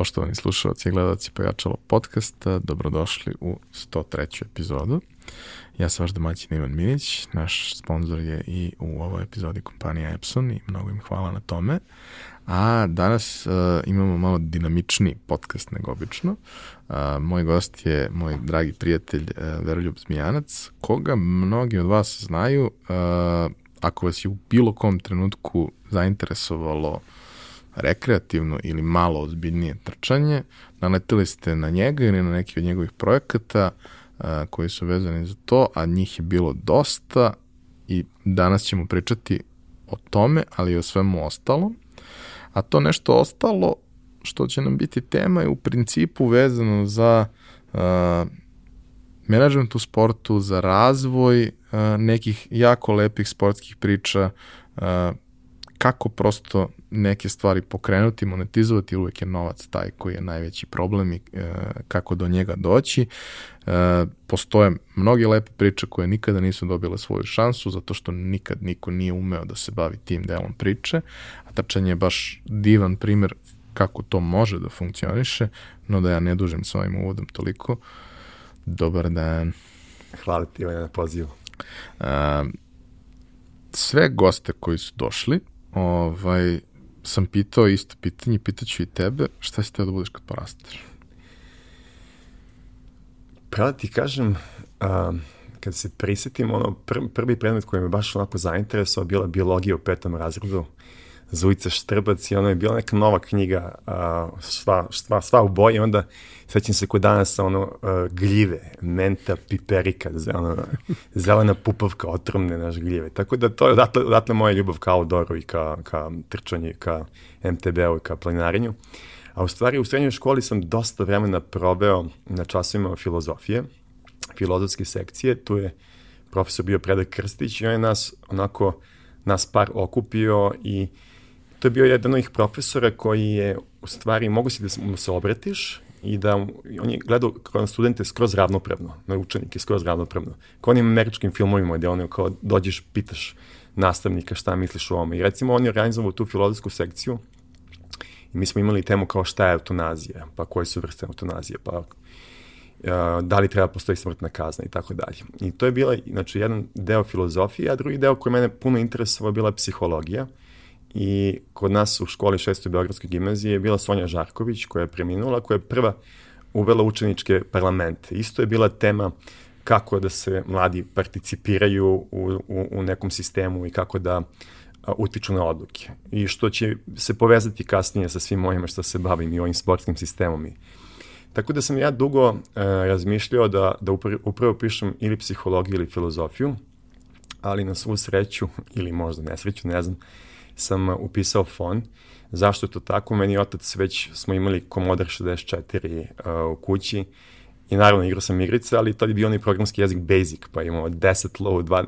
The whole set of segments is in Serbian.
Poštovani slušalci i gledalci Pojačalo podcasta, dobrodošli u 103. epizodu. Ja sam vaš domaćin Ivan Minić, naš sponsor je i u ovoj epizodi kompanija Epson i mnogo im hvala na tome. A danas uh, imamo malo dinamični podcast nego obično. Uh, moj gost je moj dragi prijatelj uh, Veroljub Zmijanac, koga mnogi od vas znaju uh, ako vas je u bilo kom trenutku zainteresovalo rekreativno ili malo ozbiljnije trčanje, naletili ste na njega ili na neki od njegovih projekata a, koji su vezani za to, a njih je bilo dosta i danas ćemo pričati o tome, ali i o svemu ostalom. A to nešto ostalo što će nam biti tema je u principu vezano za a, menadžment u sportu, za razvoj a, nekih jako lepih sportskih priča, a, kako prosto neke stvari pokrenuti, monetizovati, uvek je novac taj koji je najveći problem i e, kako do njega doći. E, postoje mnoge lepe priče koje nikada nisu dobile svoju šansu zato što nikad niko nije umeo da se bavi tim delom priče, a trčanje je baš divan primer kako to može da funkcioniše, no da ja ne dužem s ovim uvodom toliko. Dobar dan. Hvala ti na pozivu. Uh, sve goste koji su došli, ovaj, sam pitao isto pitanje, pitaću i tebe, šta si teo da budeš kad porasteš? Pravo da ti kažem, a, kad se prisetim, ono, pr prvi predmet koji me baš onako zainteresovao bila biologija u petom razredu, Zujica Štrbac i ono je bila neka nova knjiga, a, sva, sva, sva u boji, onda sećam se kod danas ono uh, gljive, menta piperika, zelena, zelena pupavka, otrovne naš gljive. Tako da to je odatle, odatle moja ljubav ka outdooru i ka, ka trčanju, ka MTB-u i ka planinarenju. A u stvari u srednjoj školi sam dosta vremena proveo na časovima filozofije, filozofske sekcije, tu je profesor bio Predak Krstić i on je nas onako nas par okupio i to je bio jedan od ovih profesora koji je u stvari mogu si da mu se obratiš i da on je gledao kao studente skroz ravnopravno, na učenike skroz ravnopravno. Kao onim američkim filmovima gde ono kao dođeš, pitaš nastavnika šta misliš o ovome. I recimo on je organizovao tu filozofsku sekciju i mi smo imali temu kao šta je eutanazija, pa koje su vrste eutanazije, pa da li treba postoji smrtna kazna i tako dalje. I to je bila, znači, jedan deo filozofije, a drugi deo koji mene puno interesovao bila psihologija i kod nas u školi 6. Beogradske gimnazije je bila Sonja Žarković koja je preminula, koja je prva uvela učeničke parlamente. Isto je bila tema kako da se mladi participiraju u, u, u nekom sistemu i kako da a, utiču na odluke. I što će se povezati kasnije sa svim mojima što se bavim i ovim sportskim sistemom. I, tako da sam ja dugo e, razmišljao da, da upravo, upravo pišem ili psihologiju ili filozofiju, ali na svu sreću, ili možda nesreću, ne znam, sam upisao fon. Zašto je to tako? Meni otac već smo imali Commodore 64 uh, u kući i naravno igrao sam igrice, ali tad je bio onaj programski jezik Basic, pa imamo 10 low, 2...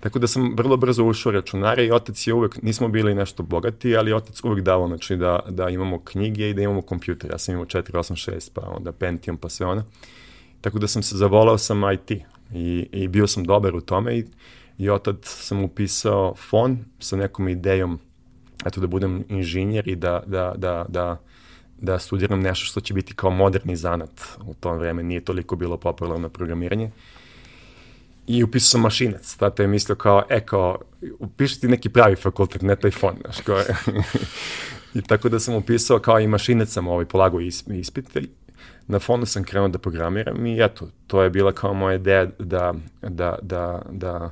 Tako da sam vrlo brzo ušao računare i otac je uvek, nismo bili nešto bogati, ali otac uvek dao, znači da, da imamo knjige i da imamo kompjuter. Ja sam imao 486, pa onda Pentium, pa sve ona. Tako da sam se zavolao sam IT i, i bio sam dobar u tome i i otad sam upisao fon sa nekom idejom eto da budem inženjer i da, da, da, da, da studiram nešto što će biti kao moderni zanat. U tom vreme nije toliko bilo popularno programiranje. I upisao sam mašinac. Tata je mislio kao, e, kao, upiši ti neki pravi fakultet, ne taj fon. Znaš, kao, I tako da sam upisao kao i mašinac sam ovaj polagao ispit. Na fonu sam krenuo da programiram i eto, to je bila kao moja ideja da, da, da, da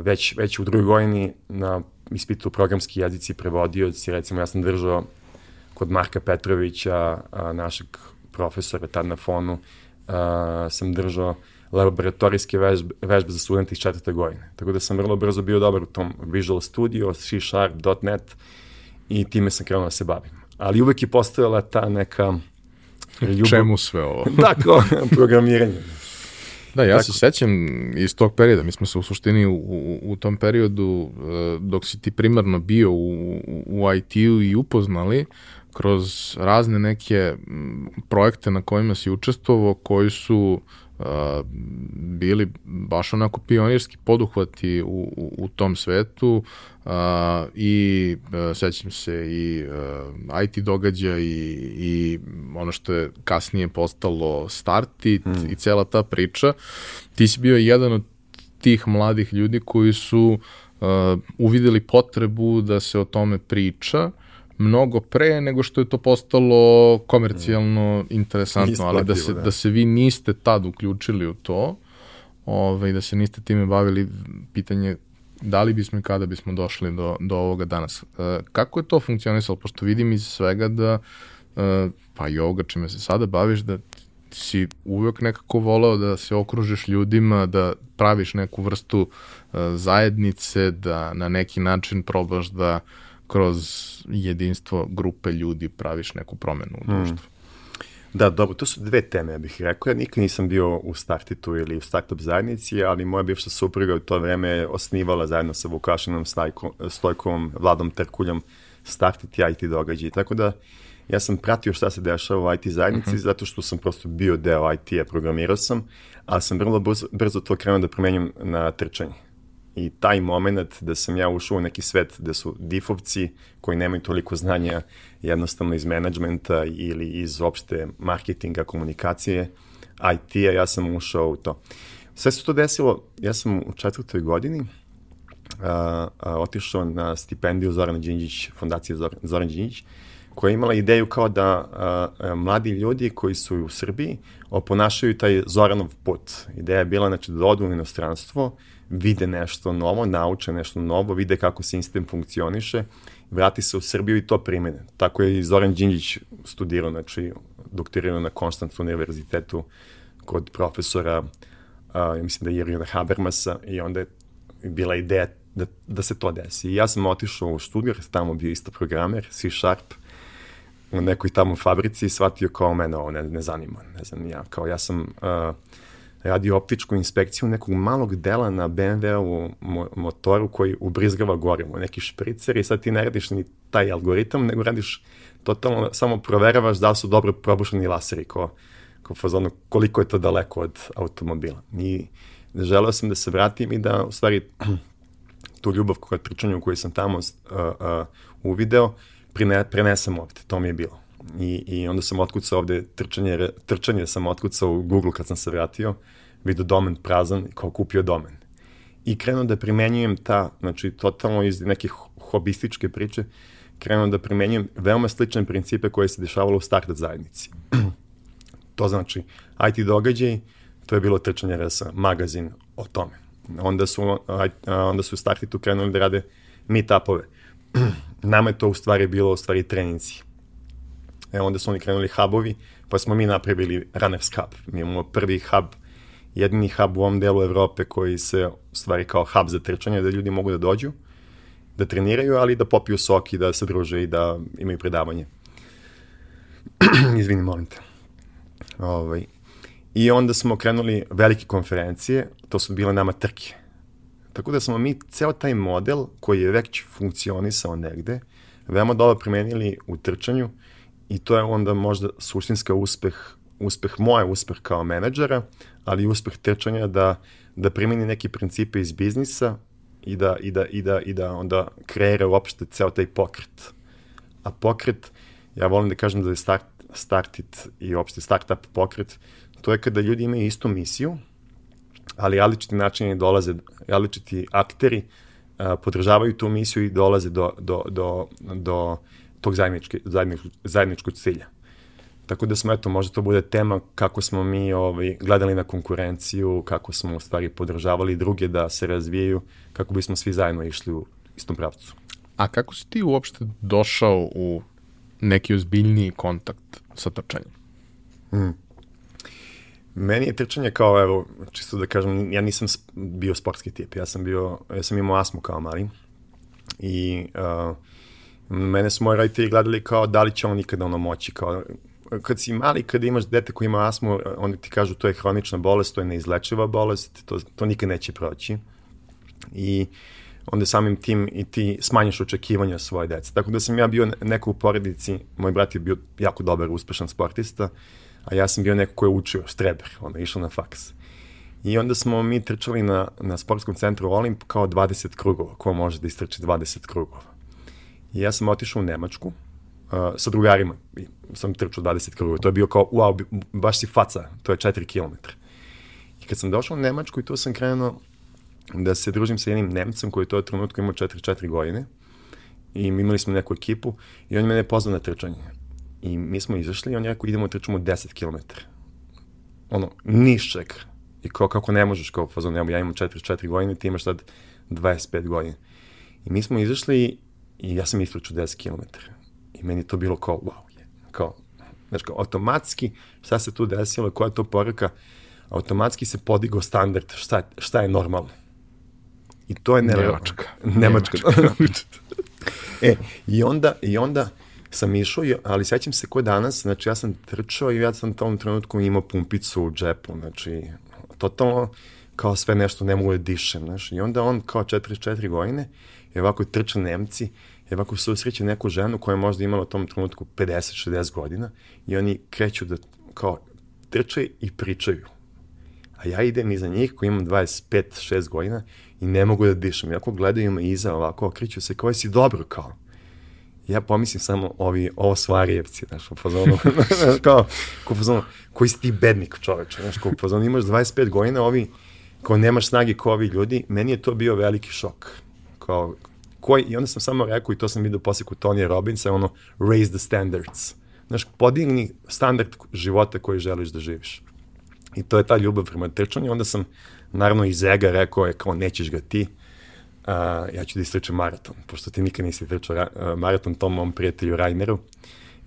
već, već u drugoj godini na ispitu programski jezici prevodioci, recimo ja sam držao kod Marka Petrovića, a, našeg profesora tad na fonu, a, sam držao laboratorijske vežbe, vežbe za studente iz četvrte godine. Tako da sam vrlo brzo bio dobar u tom Visual Studio, C Sharp, .NET i time sam krenuo da se bavim. Ali uvek je postojala ta neka ljubav. Čemu sve ovo? da, kao programiranje. Da, ja Tako. se sećam iz tog perioda, mi smo se u suštini u, u, u tom periodu, e, dok si ti primarno bio u, u IT-u i upoznali, kroz razne neke projekte na kojima si učestvovao, koji su uh, bili baš onako pionirski poduhvati u, u, u tom svetu uh, i uh, sećam se i uh, IT događa i, i ono što je kasnije postalo Startit mm. i cela ta priča. Ti si bio jedan od tih mladih ljudi koji su uh, uvideli potrebu da se o tome priča mnogo pre nego što je to postalo komercijalno interesantno, ali da se, da. da se vi niste tad uključili u to, ovaj, da se niste time bavili, pitanje da li bismo i kada bismo došli do, do ovoga danas. E, kako je to funkcionisalo? Pošto vidim iz svega da, e, pa i ovoga čime se sada baviš, da si uvek nekako voleo da se okružiš ljudima, da praviš neku vrstu e, zajednice, da na neki način probaš da kroz jedinstvo grupe ljudi praviš neku promenu u društvu. Hmm. Da, dobro, to su dve teme, ja bih rekao. Ja nikad nisam bio u startitu ili u startup zajednici, ali moja bivša supruga u to vreme osnivala zajedno sa Vukašinom Stojkom, Stojkom Vladom Trkuljom Startit i IT događaj. Tako da ja sam pratio šta se dešava u IT zajednici, uh mhm. -huh. zato što sam prosto bio deo IT-a, programirao sam, ali sam vrlo brzo, brzo to krenuo da promenjam na trčanje. I taj moment da sam ja ušao u neki svet gde su difovci koji nemaju toliko znanja jednostavno iz menadžmenta ili iz opšte marketinga, komunikacije, IT-a, ja sam ušao u to. Sve se to desilo, ja sam u četvrtoj godini a, a, otišao na stipendiju Zorana Đinđić, fondacije Zoran, Zoran Đinđić, koja je imala ideju kao da a, a, mladi ljudi koji su u Srbiji oponašaju taj Zoranov put. Ideja je bila znači, da odu u inostranstvo, vide nešto novo, nauče nešto novo, vide kako sistem funkcioniše, vrati se u Srbiju i to primene. Tako je i Zoran Đinđić studirao, znači doktorirao na Konstantu univerzitetu kod profesora, a, ja mislim da je Jirina Habermasa i onda je bila ideja da, da se to desi. I ja sam otišao u Stuttgart, tamo bio isto programer, C Sharp, u nekoj tamo fabrici i shvatio kao mene ovo ne, ne zanima, ne znam ja, kao ja sam uh, radio optičku inspekciju nekog malog dela na BMW-u motoru koji ubrizgava gorivo, neki špricer i sad ti ne radiš ni taj algoritam, nego radiš totalno, samo proveravaš da su dobro probušeni laseri, ko, ko fazonu, koliko je to daleko od automobila. I želeo sam da se vratim i da, u stvari, tu ljubav koja trčanju koju sam tamo uh, uh, uvideo, prine, prenesem ovde, to mi je bilo. I, I onda sam otkucao ovde trčanje, trčanje sam otkucao u Google kad sam se vratio, vidio domen prazan, kao kupio domen. I krenuo da primenjujem ta, znači totalno iz neke hobističke priče, krenuo da primenjujem veoma slične principe koje se dešavalo u startup zajednici. to znači IT događaj, to je bilo trčanje resa, magazin o tome. Onda su, onda su startitu krenuli da rade meetupove. Nama je to u stvari bilo u stvari treninci E, onda su oni krenuli hubovi, pa smo mi napravili Runners Hub. Mi imamo prvi hub, jedini hub u ovom delu Evrope koji se stvari kao hub za trčanje, da ljudi mogu da dođu, da treniraju, ali da popiju sok i da se druže i da imaju predavanje. Izvini, molim te. Ovaj. I onda smo krenuli velike konferencije, to su bile nama trke. Tako da smo mi ceo taj model koji je već funkcionisao negde, veoma dobro primenili u trčanju i to je onda možda suštinska uspeh, uspeh moje uspeh kao menadžera, ali uspeh trčanja da, da primeni neki principe iz biznisa i da, i da, i da, i da onda kreira uopšte ceo taj pokret. A pokret, ja volim da kažem da je start, startit i uopšte startup pokret, to je kada ljudi imaju istu misiju, ali različiti načini dolaze, različiti akteri podržavaju tu misiju i dolaze do, do, do, do tog zajedničke, zajedničkog, zajedničkog cilja. Tako da smo, eto, možda to bude tema kako smo mi ovaj, gledali na konkurenciju, kako smo u stvari podržavali druge da se razvijaju, kako bismo svi zajedno išli u istom pravcu. A kako si ti uopšte došao u neki ozbiljniji kontakt sa trčanjem? Hmm. Meni je trčanje kao, evo, čisto da kažem, ja nisam bio sportski tip, ja sam bio, ja sam imao asmu kao mali i uh, mene su moji roditelji gledali kao da li će on nikada ono moći, kao kad si mali, kada imaš dete koji ima asmu, oni ti kažu to je hronična bolest, to je neizlečiva bolest, to, to nikad neće proći. I onda samim tim i ti smanjiš očekivanja svoje dece. Tako da sam ja bio neko u poredici, moj brat je bio jako dobar, uspešan sportista, a ja sam bio neko ko je učio, štreber, ono, išao na faks. I onda smo mi trčali na, na sportskom centru Olimp kao 20 krugova, ko može da istrči 20 krugova. I ja sam otišao u Nemačku uh, sa drugarima, i sam trčao 20 krugova. To je bio kao, wow, baš si faca, to je 4 km. I kad sam došao u Nemačku i tu sam krenuo da se družim sa jednim Nemcem koji je to trenutku imao 4-4 godine i imali smo neku ekipu i on je mene pozvao na trčanje. I mi smo izašli i on je rekao idemo trčamo 10 km. Ono, nišćeg. I kao kako ne možeš, kao fazon, ja imam 4-4 godine, ti imaš sad 25 godina. I mi smo izašli i ja sam istrčao 10 km. I meni to bilo kao, wow, je. Kao, znači, kao, automatski, šta se tu desilo, koja je to poruka, automatski se podigao standard, šta, šta je normalno. I to je Nemačka. Nemačka. Nemačka. e, i onda, i onda sam išao, ali sećam se ko danas, znači ja sam trčao i ja sam u tom trenutku imao pumpicu u džepu, znači totalno kao sve nešto ne mogu da dišem, znaš. I onda on kao 44 godine i ovako trča Nemci i ovako susreće neku ženu koja je možda imala u tom trenutku 50-60 godina i oni kreću da kao trče i pričaju. A ja idem iza njih koji imam 25-6 godina i ne mogu da dišem. Iako gledaju me iza ovako, okriću se kao si dobro kao. Ja pomislim samo ovi, ovo Svarijevci, znaš, u fazonu, kao, kao fazonu, koji si ti bednik čoveče, znaš, kao u fazonu, imaš 25 godina, ovi, kao nemaš snage kao ovi ljudi, meni je to bio veliki šok. Kao, koji, I onda sam samo rekao, i to sam vidio posle kod Tonija Robinsa, ono, raise the standards. Znaš, podigni standard života koji želiš da živiš. I to je ta ljubav prema trčanju. Onda sam, naravno, iz ega rekao je kao, nećeš ga ti, a, ja ću da istrčem maraton, pošto ti nikad nisi trčao maraton tom mom prijatelju Raineru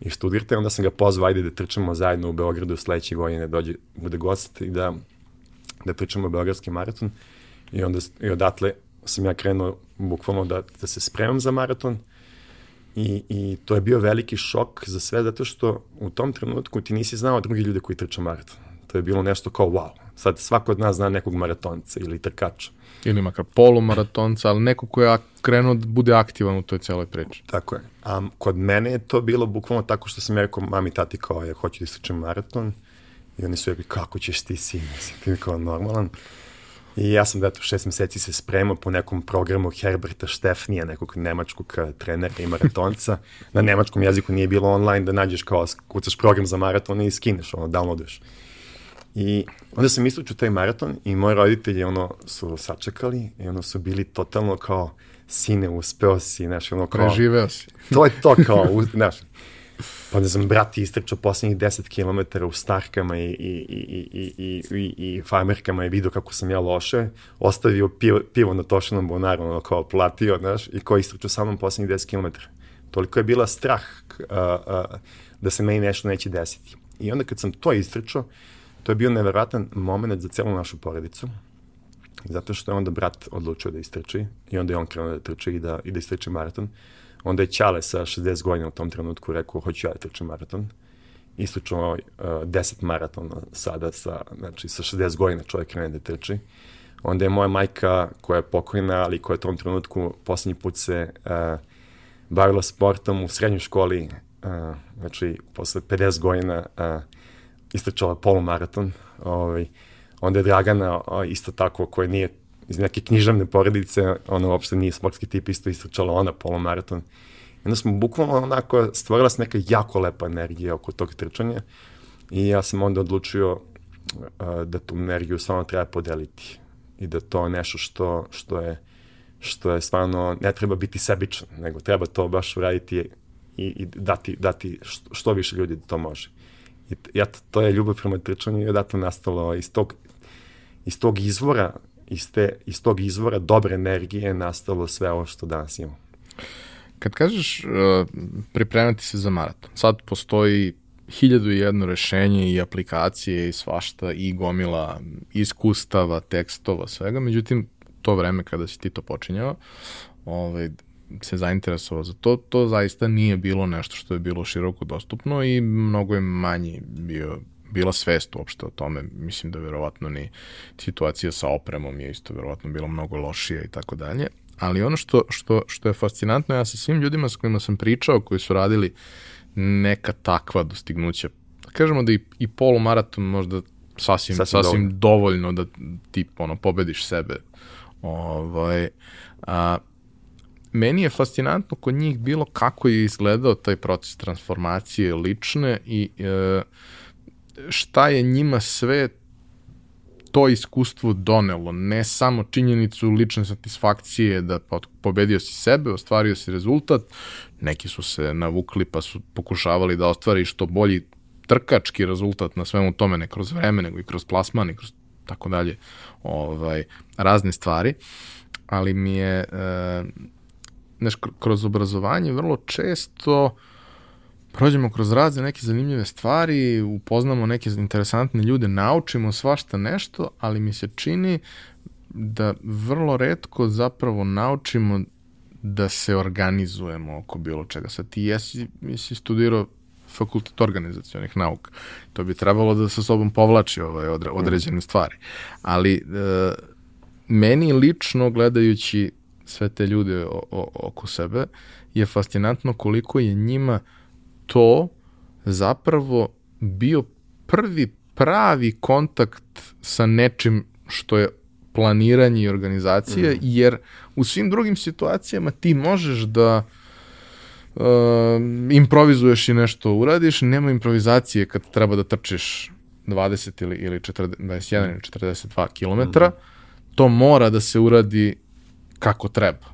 i študirte, onda sam ga pozvao, ajde da trčamo zajedno u Beogradu sledeće godine, dođe, bude gost i da, da trčamo Beogradski maraton i onda i odatle sam ja krenuo bukvalno da, da se spremam za maraton i, i to je bio veliki šok za sve zato što u tom trenutku ti nisi znao drugi ljude koji trče maraton. To je bilo nešto kao wow. Sad svako od nas zna nekog maratonca ili trkača. Ili makar polumaratonca, ali neko ko je krenuo da bude aktivan u toj celoj priči. Tako je. A kod mene je to bilo bukvalno tako što sam ja rekao mami, tati kao ja hoću da istračem maraton i oni su rekli kako ćeš ti sin, ti kao normalan. I ja sam da eto šest meseci se spremao po nekom programu Herberta Štefnija, nekog nemačkog eh, trenera i maratonca. Na nemačkom jeziku nije bilo online da nađeš kao kucaš program za maraton i skineš, ono, downloaduješ. I onda sam istučio taj maraton i moji roditelji ono su sačekali i ono su bili totalno kao sine, uspeo si, znaš, ono kao... Preživeo si. to je to kao, znaš. Pa da sam brati istrčao poslednjih 10 km u starkama i, i, i, i, i, i, i farmerkama i vidio kako sam ja loše, ostavio pivo, pivo na tošenom bonaru, ono kao platio, znaš, i koji istrčao sa mnom poslednjih 10 km. Toliko je bila strah uh, uh, da se meni nešto neće desiti. I onda kad sam to istrčao, to je bio neveratan moment za celu našu porodicu, zato što je onda brat odlučio da istrči i onda je on krenuo da trči i da, i da istrči maraton. Onda je Ćale sa 60 godina u tom trenutku rekao, hoću ja da trčim maraton. Istručao uh, 10 maratona sada, sa, znači sa 60 godina čovjek krene da trči. Onda je moja majka, koja je pokojna, ali koja je u tom trenutku poslednji put se uh, bavila sportom u srednjoj školi, uh, znači posle 50 godina uh, istrčala polumaraton. Ovaj, onda je Dragana isto tako, koja nije iz neke književne porodice, ona uopšte nije sportski tip, isto istrčala ona polumaraton. I onda smo bukvalno onako, stvorila se neka jako lepa energija oko tog trčanja i ja sam onda odlučio uh, da tu energiju stvarno treba podeliti i da to nešto što, što je što je stvarno, ne treba biti sebičan, nego treba to baš uraditi i, i dati, dati što, što više ljudi da to može. I ja, to je ljubav prema trčanju i odatle nastalo iz tog, iz tog izvora, iz, te, iz tog izvora dobre energije nastalo sve ovo što danas imamo. Kad kažeš uh, pripremati se za maraton, sad postoji hiljadu i jedno rešenje i aplikacije i svašta i gomila iskustava, tekstova, svega, međutim, to vreme kada si ti to počinjao, ovaj, se zainteresovao za to, to zaista nije bilo nešto što je bilo široko dostupno i mnogo je manji bio bila svest uopšte o tome. Mislim da verovatno ni situacija sa opremom je isto verovatno bila mnogo lošija i tako dalje. Ali ono što, što, što je fascinantno, ja sa svim ljudima s kojima sam pričao, koji su radili neka takva dostignuća, kažemo da i, i polumaraton možda sasvim, sasvim, sasvim dovoljno. dovoljno da ti ono, pobediš sebe. Ovaj, a, meni je fascinantno kod njih bilo kako je izgledao taj proces transformacije lične i e, šta je njima sve to iskustvo donelo, ne samo činjenicu lične satisfakcije da pobedio si sebe, ostvario si rezultat, neki su se navukli pa su pokušavali da ostvari što bolji trkački rezultat na svemu tome, ne kroz vreme, nego i kroz plasman i kroz tako dalje, ovaj, razne stvari, ali mi je, e, neš, kroz obrazovanje vrlo često prođemo kroz razne neke zanimljive stvari, upoznamo neke interesantne ljude, naučimo svašta nešto, ali mi se čini da vrlo redko zapravo naučimo da se organizujemo oko bilo čega. Sad ti jesi, jesi studirao fakultet organizacijonih nauka. To bi trebalo da sa sobom povlači ovaj odre, određene stvari. Ali e, meni lično gledajući sve te ljude o, o, oko sebe je fascinantno koliko je njima to zapravo bio prvi pravi kontakt sa nečim što je planiranje i organizacija, mm. jer u svim drugim situacijama ti možeš da uh, improvizuješ i nešto uradiš, nema improvizacije kad treba da trčiš 20 ili, ili 40, 21 ili 42 km, mm. to mora da se uradi kako treba.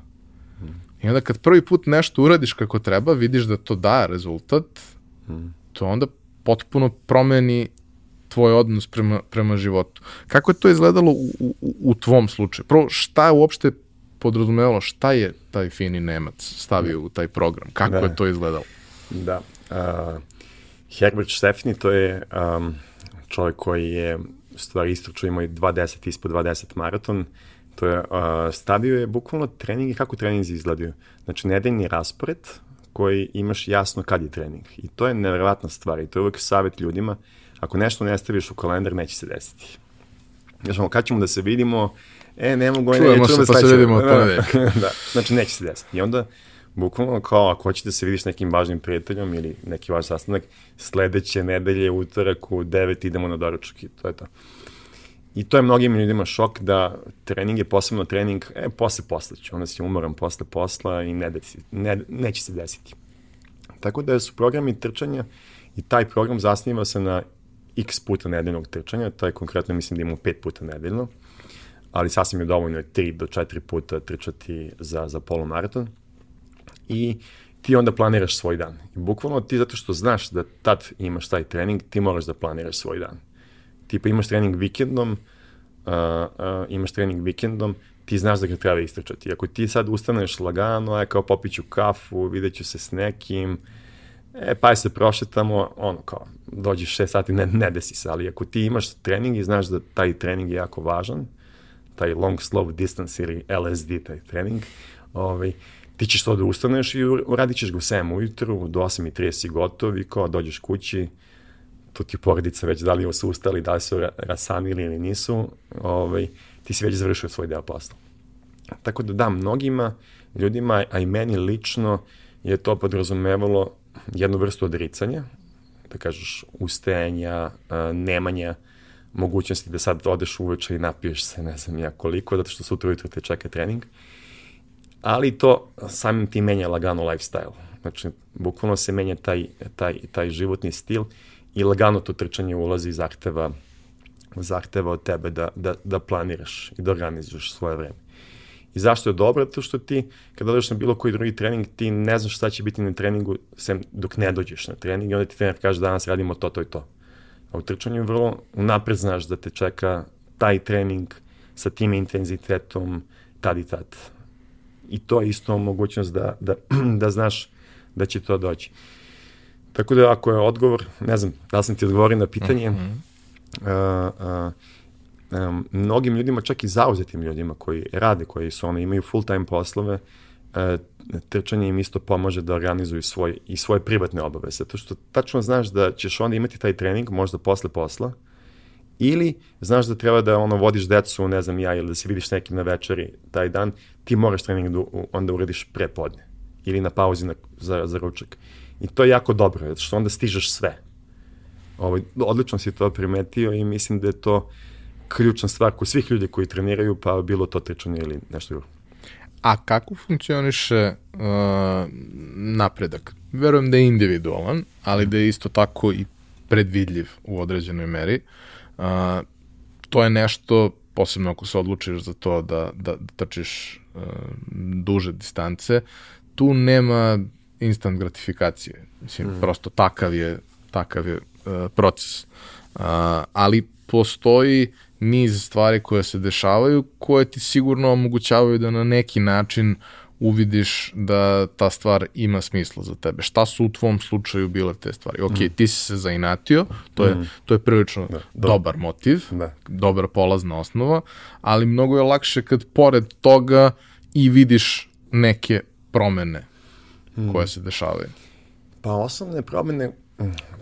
I onda kad prvi put nešto uradiš kako treba, vidiš da to da rezultat, mm. to onda potpuno promeni tvoj odnos prema, prema životu. Kako je to izgledalo u, u, u tvom slučaju? Prvo, šta je uopšte podrazumevalo, šta je taj fini Nemac stavio u taj program? Kako da. je to izgledalo? Da. Uh, Herbert Stefani, to je um, čovjek koji je stvari istračio, imao i 2.10 ispod 2.10 maraton, to je, uh, stavio je bukvalno treningi kako treninzi izgledaju. Znači, nedeljni raspored koji imaš jasno kad je trening. I to je nevjerovatna stvar i to je uvek savjet ljudima. Ako nešto ne staviš u kalendar, neće se desiti. Znaš, kad ćemo da se vidimo, e, ne mogu, čujemo ne, se, pa se vidimo od da, znači, neće se desiti. I onda, bukvalno kao ako hoćete da se vidiš nekim važnim prijateljom ili neki vaš sastanak, sledeće nedelje, utorak u 9 idemo na doručak i to je to. I to je mnogim ljudima šok da trening je posebno trening, e, posle posla ću, onda si umoran posle posla i ne, desi, ne, neće se desiti. Tako da su programi trčanja i taj program zasniva se na x puta nedeljnog trčanja, to je konkretno mislim da imamo 5 puta nedeljno, ali sasvim je dovoljno 3 do 4 puta trčati za, za polumaraton. I ti onda planiraš svoj dan. I bukvalno ti zato što znaš da tad imaš taj trening, ti moraš da planiraš svoj dan tipa imaš trening vikendom, uh, uh, imaš trening vikendom, ti znaš da ga treba istračati. Ako ti sad ustaneš lagano, aj kao popiću kafu, vidjet ću se s nekim, e, pa se prošetamo, ono kao, dođeš 6 sati, ne, ne desi se, ali ako ti imaš trening i znaš da taj trening je jako važan, taj long slow distance ili LSD, taj trening, ovaj, ti ćeš to da ustaneš i uradit ćeš ga u 7 ujutru, do 8.30 gotov i kao dođeš kući, tu ti porodica već da li su ustali, da li su rasanili ili nisu, ovaj, ti si već završio svoj deo posla. Tako da da, mnogima ljudima, a i meni lično, je to podrazumevalo jednu vrstu odricanja, da kažeš ustajanja, nemanja mogućnosti da sad odeš uveče i napiješ se ne znam ja koliko, zato što sutra ujutro te čeka trening. Ali to samim ti menja lagano lifestyle. Znači, bukvalno se menja taj, taj, taj životni stil i lagano to trčanje ulazi i zahteva, zahteva od tebe da, da, da planiraš i da organizuješ svoje vreme. I zašto je dobro? Zato što ti, kada odeš na bilo koji drugi trening, ti ne znaš šta će biti na treningu sem dok ne dođeš na trening i onda ti trener kaže danas radimo to, to i to. A u trčanju vrlo unapred znaš da te čeka taj trening sa tim intenzitetom tad i tad. I to je isto mogućnost da, da, da znaš da će to doći. Tako da ako je odgovor, ne znam, da sam ti odgovorio na pitanje, mm -hmm. uh, uh, um, mnogim ljudima, čak i zauzetim ljudima koji rade, koji su ono, imaju full time poslove, uh, trčanje im isto pomaže da organizuju svoj, i svoje privatne obaveze. To što tačno znaš da ćeš onda imati taj trening, možda posle posla, ili znaš da treba da ono vodiš decu, ne znam ja, ili da se vidiš nekim na večeri taj dan, ti moraš trening da onda uradiš pre podne ili na pauzi na, za, za ručak. I to je jako dobro, zato što onda stižeš sve. Ovaj, odlično si to primetio i mislim da je to ključna stvar kod svih ljudi koji treniraju, pa bilo to trčanje ili nešto drugo. A kako funkcioniše uh, napredak? Verujem da je individualan, ali da je isto tako i predvidljiv u određenoj meri. Uh, to je nešto, posebno ako se odlučiš za to da, da, da trčiš uh, duže distance, tu nema instant gratifikacije. Mislim, mm. prosto takav je, takav je uh, proces. Uh, ali postoji niz stvari koje se dešavaju koje ti sigurno omogućavaju da na neki način uvidiš da ta stvar ima smisla za tebe. Šta su u tvom slučaju bile te stvari? Ok, mm. ti si se zainatio, to je, mm. to je prilično da, do, dobar motiv, da. dobra polazna osnova, ali mnogo je lakše kad pored toga i vidiš neke promene mm. koje se dešavaju. Pa osnovne promene,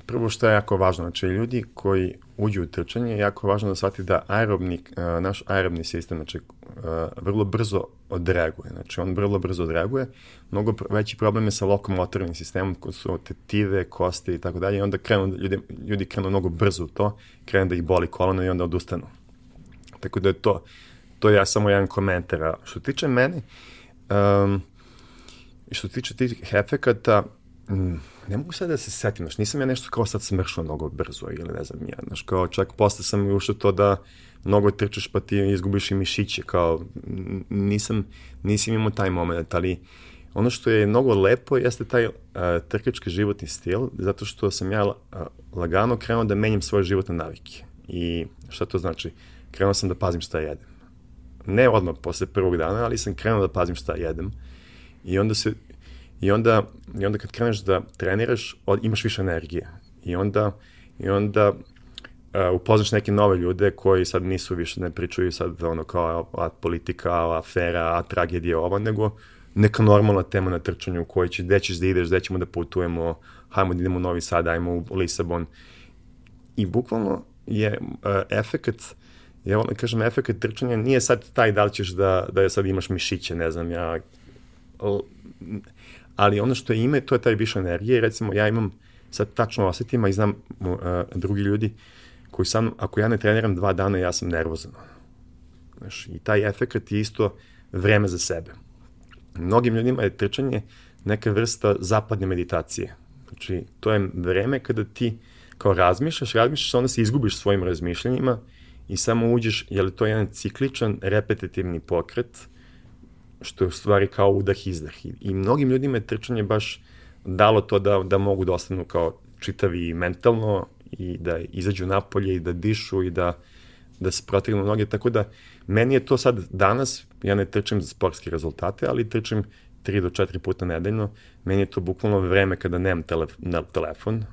prvo što je jako važno, znači ljudi koji uđu u trčanje, jako važno da shvati da aerobni, naš aerobni sistem, znači vrlo brzo odreaguje, znači on vrlo brzo odreaguje, mnogo veći problem je sa lokomotornim sistemom, koji su tetive, kosti i tako dalje, i onda krenu, ljudi, ljudi krenu mnogo brzo u to, krenu da ih boli kolano i onda odustanu. Tako da je to, to je ja samo jedan komentar. A što tiče mene, um, što tiče tih efekata, mm, ne mogu sad da se setim, znaš, nisam ja nešto kao sad smršao mnogo brzo ili ne znam ja, znaš, kao čak posle sam ušao to da mnogo trčaš pa ti izgubiš i mišiće, kao nisam, nisam imao taj moment, ali ono što je mnogo lepo jeste taj uh, trkački životni stil, zato što sam ja uh, lagano krenuo da menjam svoje životne navike. I šta to znači? Krenuo sam da pazim šta jedem. Ne odmah posle prvog dana, ali sam krenuo da pazim šta jedem. I onda se I onda, i onda kad kreneš da treniraš, od, imaš više energije. I onda, i onda uh, upoznaš neke nove ljude koji sad nisu više, ne pričaju sad ono kao a, politika, a, afera, a tragedija ovo, nego neka normalna tema na trčanju u kojoj će, gde ćeš da ideš, gde ćemo da putujemo, hajmo da idemo u Novi Sad, ajmo u Lisabon. I bukvalno je uh, efekat, ja volim da kažem, efekat trčanja nije sad taj da li ćeš da, da sad imaš mišiće, ne znam, ja ali ono što je ime, to je taj više energije. Recimo, ja imam, sad tačno osetim, a i znam uh, drugi ljudi koji sam, ako ja ne treniram dva dana, ja sam nervozan. Znaš, I taj efekt je isto vreme za sebe. Mnogim ljudima je trčanje neka vrsta zapadne meditacije. Znači, to je vreme kada ti kao razmišljaš, razmišljaš, onda se izgubiš svojim razmišljanjima i samo uđeš, je li to jedan cikličan, repetitivni pokret, što je u stvari kao udah izdah. I, i mnogim ljudima je trčanje baš dalo to da, da mogu da ostanu kao čitavi mentalno i da izađu napolje i da dišu i da, da se protegnu noge, tako da meni je to sad danas, ja ne trčim za sportske rezultate, ali trčim 3 do 4 puta nedeljno, meni je to bukvalno vreme kada nemam telef na telefon,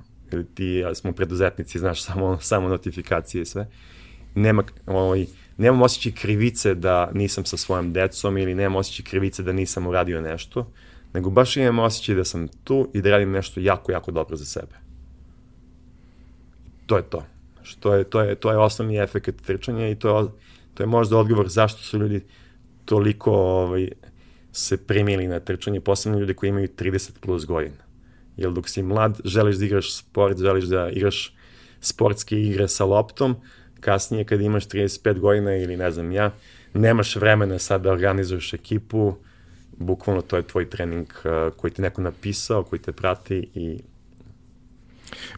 ti ja smo preduzetnici, znaš, samo, samo notifikacije i sve, nema, ovaj, nemam osjećaj krivice da nisam sa svojom decom ili nemam osjećaj krivice da nisam uradio nešto, nego baš imam osjećaj da sam tu i da radim nešto jako, jako dobro za sebe. To je to. Što je, to, je, to je osnovni efekt trčanja i to je, to je možda odgovor zašto su ljudi toliko ovaj, se primili na trčanje, posebno ljudi koji imaju 30 plus godina. Jer dok si mlad, želiš da igraš sport, želiš da igraš sportske igre sa loptom, kasnije kad imaš 35 godina ili ne znam ja, nemaš vremena sad da organizuješ ekipu, bukvalno to je tvoj trening uh, koji ti neko napisao, koji te prati i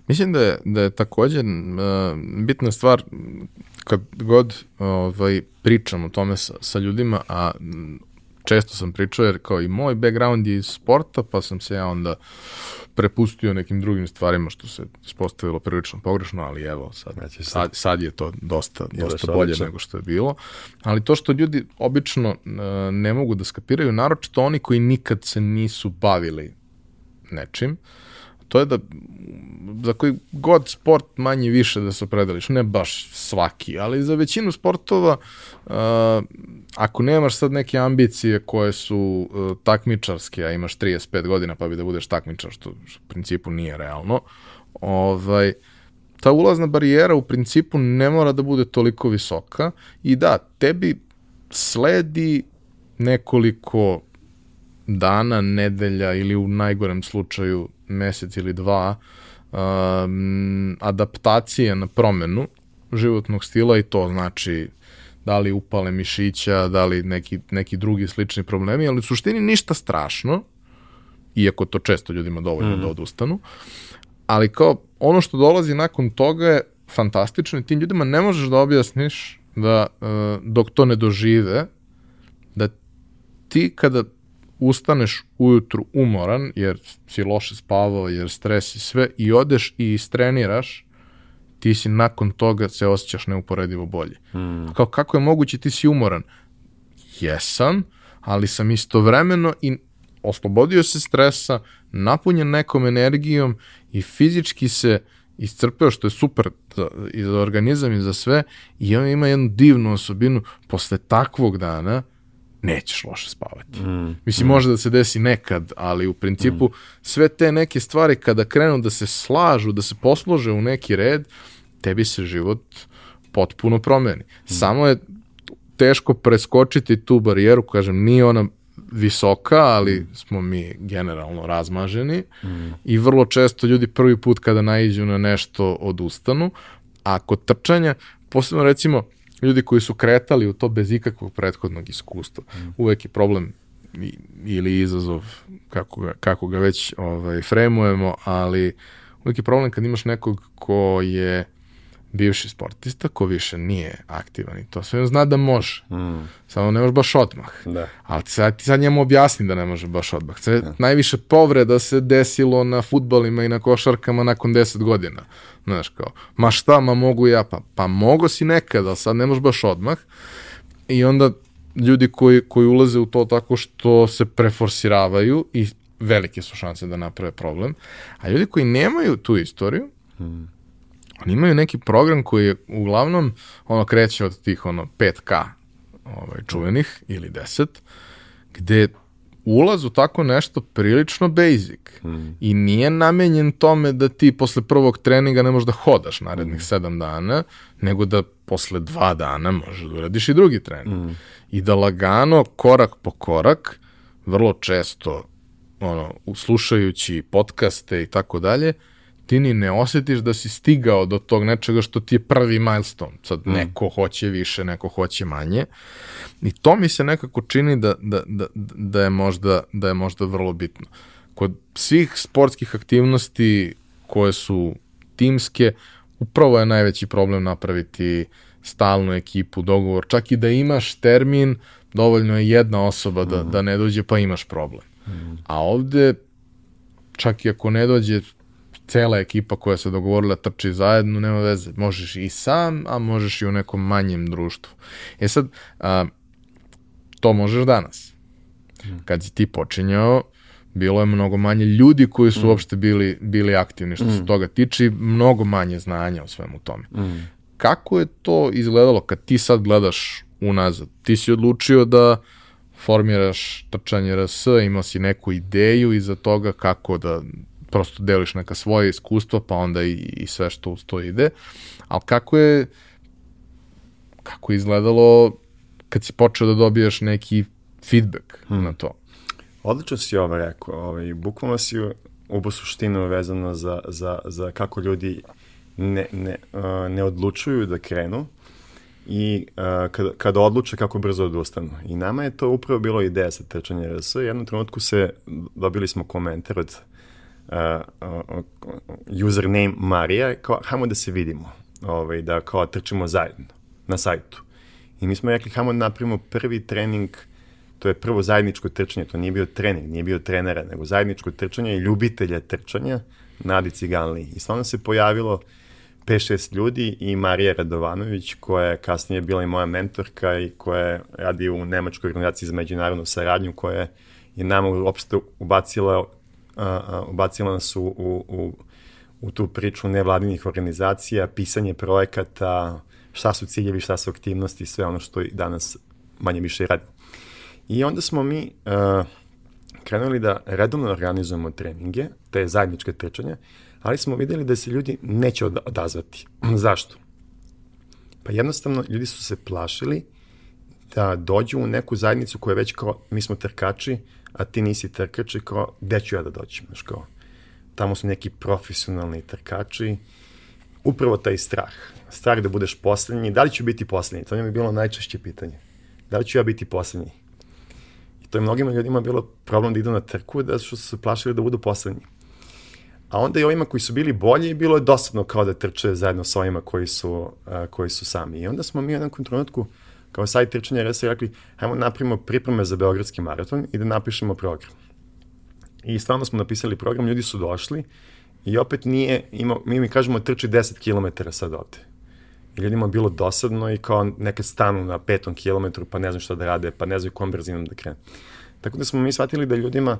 Mislim da je, da je takođe uh, bitna stvar kad god ovaj, pričam o tome sa, sa ljudima, a često sam pričao jer kao i moj background je iz sporta, pa sam se ja onda prepustio nekim drugim stvarima što se ispostavilo prilično pogrešno, ali evo sad, znači, sad, sad je to dosta, dosta bolje odlično. nego što je bilo. Ali to što ljudi obično uh, ne mogu da skapiraju, naročito oni koji nikad se nisu bavili nečim, uh, to je da za koji god sport manje više da se opredeliš, ne baš svaki, ali za većinu sportova uh, ako nemaš sad neke ambicije koje su uh, takmičarske, a imaš 35 godina pa bi da budeš takmičar, što u principu nije realno, ovaj, ta ulazna barijera u principu ne mora da bude toliko visoka i da, tebi sledi nekoliko dana, nedelja ili u najgorem slučaju mesec ili dva um, adaptacije na promenu životnog stila i to znači da li upale mišića, da li neki, neki drugi slični problemi, ali u suštini ništa strašno, iako to često ljudima dovoljno mm. da odustanu, ali kao ono što dolazi nakon toga je fantastično i tim ljudima ne možeš da objasniš da uh, dok to ne dožive, da ti kada ustaneš ujutru umoran, jer si loše spavao, jer stres i sve, i odeš i istreniraš, ti si nakon toga se osjećaš neuporedivo bolje. Mm. Kao kako je moguće ti si umoran? Jesam, ali sam istovremeno i oslobodio se stresa, napunjen nekom energijom i fizički se iscrpeo, što je super za, i za organizam i za sve, i on ima jednu divnu osobinu, posle takvog dana, nećeš loše spavati. Mm, Mislim, mm. može da se desi nekad, ali u principu mm. sve te neke stvari kada krenu da se slažu, da se poslože u neki red, tebi se život potpuno promeni. Mm. Samo je teško preskočiti tu barijeru, kažem, nije ona visoka, ali mm. smo mi generalno razmaženi mm. i vrlo često ljudi prvi put kada naiđu na nešto odustanu, a kod trčanja, posebno recimo ljudi koji su kretali u to bez ikakvog prethodnog iskustva, mm. uvek je problem ili izazov, kako ga, kako ga već ovaj, fremujemo, ali uvek je problem kad imaš nekog ko je bivši sportista ko više nije aktivan i to sve on zna da može. Mm. Samo ne može baš odmah. Da. Ali sad, ti sad njemu objasni da ne može baš odmah. Sve, da. Najviše povreda se desilo na futbolima i na košarkama nakon 10 godina. Znaš kao, ma šta, ma mogu ja, pa, pa mogo si nekad, ali sad ne može baš odmah. I onda ljudi koji, koji ulaze u to tako što se preforsiravaju i velike su šanse da naprave problem, a ljudi koji nemaju tu istoriju, mm Oni imaju neki program koji je uglavnom ono kreće od tih ono 5K ovaj, čuvenih ili 10, gde ulaz u tako nešto prilično basic mm. i nije namenjen tome da ti posle prvog treninga ne možeš da hodaš narednih mm. sedam dana, nego da posle dva dana možeš da uradiš i drugi trening. Mm. I da lagano, korak po korak, vrlo često ono, slušajući podcaste i tako dalje, ti ni ne osetiš da si stigao do tog nečega što ti je prvi milestone. Sad mm. neko hoće više, neko hoće manje. I to mi se nekako čini da, da, da, da, je, možda, da je možda vrlo bitno. Kod svih sportskih aktivnosti koje su timske, upravo je najveći problem napraviti stalnu ekipu, dogovor. Čak i da imaš termin, dovoljno je jedna osoba da, mm. da ne dođe, pa imaš problem. Mm. A ovde, čak i ako ne dođe cela ekipa koja se dogovorila trči zajedno, nema veze. Možeš i sam, a možeš i u nekom manjem društvu. E sad, a, to možeš danas. Hmm. Kad si ti počinjao, bilo je mnogo manje ljudi koji su mm. uopšte bili, bili aktivni što mm. se hmm. toga tiče mnogo manje znanja o svemu tome. Mm. Kako je to izgledalo kad ti sad gledaš unazad? Ti si odlučio da formiraš trčanje RS, imao si neku ideju iza toga kako da prosto deliš neka svoje iskustva, pa onda i, i sve što uz to ide. Ali kako je, kako je izgledalo kad si počeo da dobijaš neki feedback hmm. na to? Odlično si ovo rekao. Ovaj, bukvalno si ubo suštinu vezano za, za, za kako ljudi ne, ne, uh, ne odlučuju da krenu i uh, kada, kada odluče kako brzo odustanu. I nama je to upravo bilo ideja sa trčanje RS. U jednom trenutku se dobili smo komentar od uh, uh, username Marija, kao, hajmo da se vidimo, ovaj, da kao trčimo zajedno na sajtu. I mi smo rekli, hajmo da napravimo prvi trening, to je prvo zajedničko trčanje, to nije bio trening, nije bio trenera, nego zajedničko trčanje i ljubitelja trčanja, Nadi Ciganli. I stvarno se pojavilo 5-6 ljudi i Marija Radovanović, koja je kasnije bila i moja mentorka i koja radi u Nemačkoj organizaciji za međunarodnu saradnju, koja je nama uopšte ubacila ubacila nas u, u, u, u tu priču nevladinih organizacija, pisanje projekata, šta su ciljevi, šta su aktivnosti, sve ono što i danas manje više radi. I onda smo mi uh, krenuli da redovno organizujemo treninge, te zajedničke trčanje, ali smo videli da se ljudi neće odazvati. Zašto? Pa jednostavno ljudi su se plašili da dođu u neku zajednicu koja je već kao, mi smo trkači, a ti nisi trkač i kao, gde ću ja da dođem, znaš kao. tamo su neki profesionalni trkači, upravo taj strah. Strah da budeš poslednji. Da li ću biti poslednji? To je bilo najčešće pitanje. Da li ću ja biti poslednji? I to je mnogima ljudima bilo problem da idu na trku, da su se plašili da budu poslednji. A onda i ovima koji su bili bolji, bilo je dosadno kao da trče zajedno sa ovima koji su, uh, koji su sami. I onda smo mi u jednom trenutku, kao sajt trčanja, RS rekli, hajmo napravimo pripreme za Beogradski maraton i da napišemo program. I stvarno smo napisali program, ljudi su došli i opet nije, ima, mi mi kažemo trči 10 km sad ovde. I ljudima bilo dosadno i kao neke stanu na petom kilometru, pa ne znam šta da rade, pa ne znam kom brzinom da krenu. Tako da smo mi shvatili da ljudima,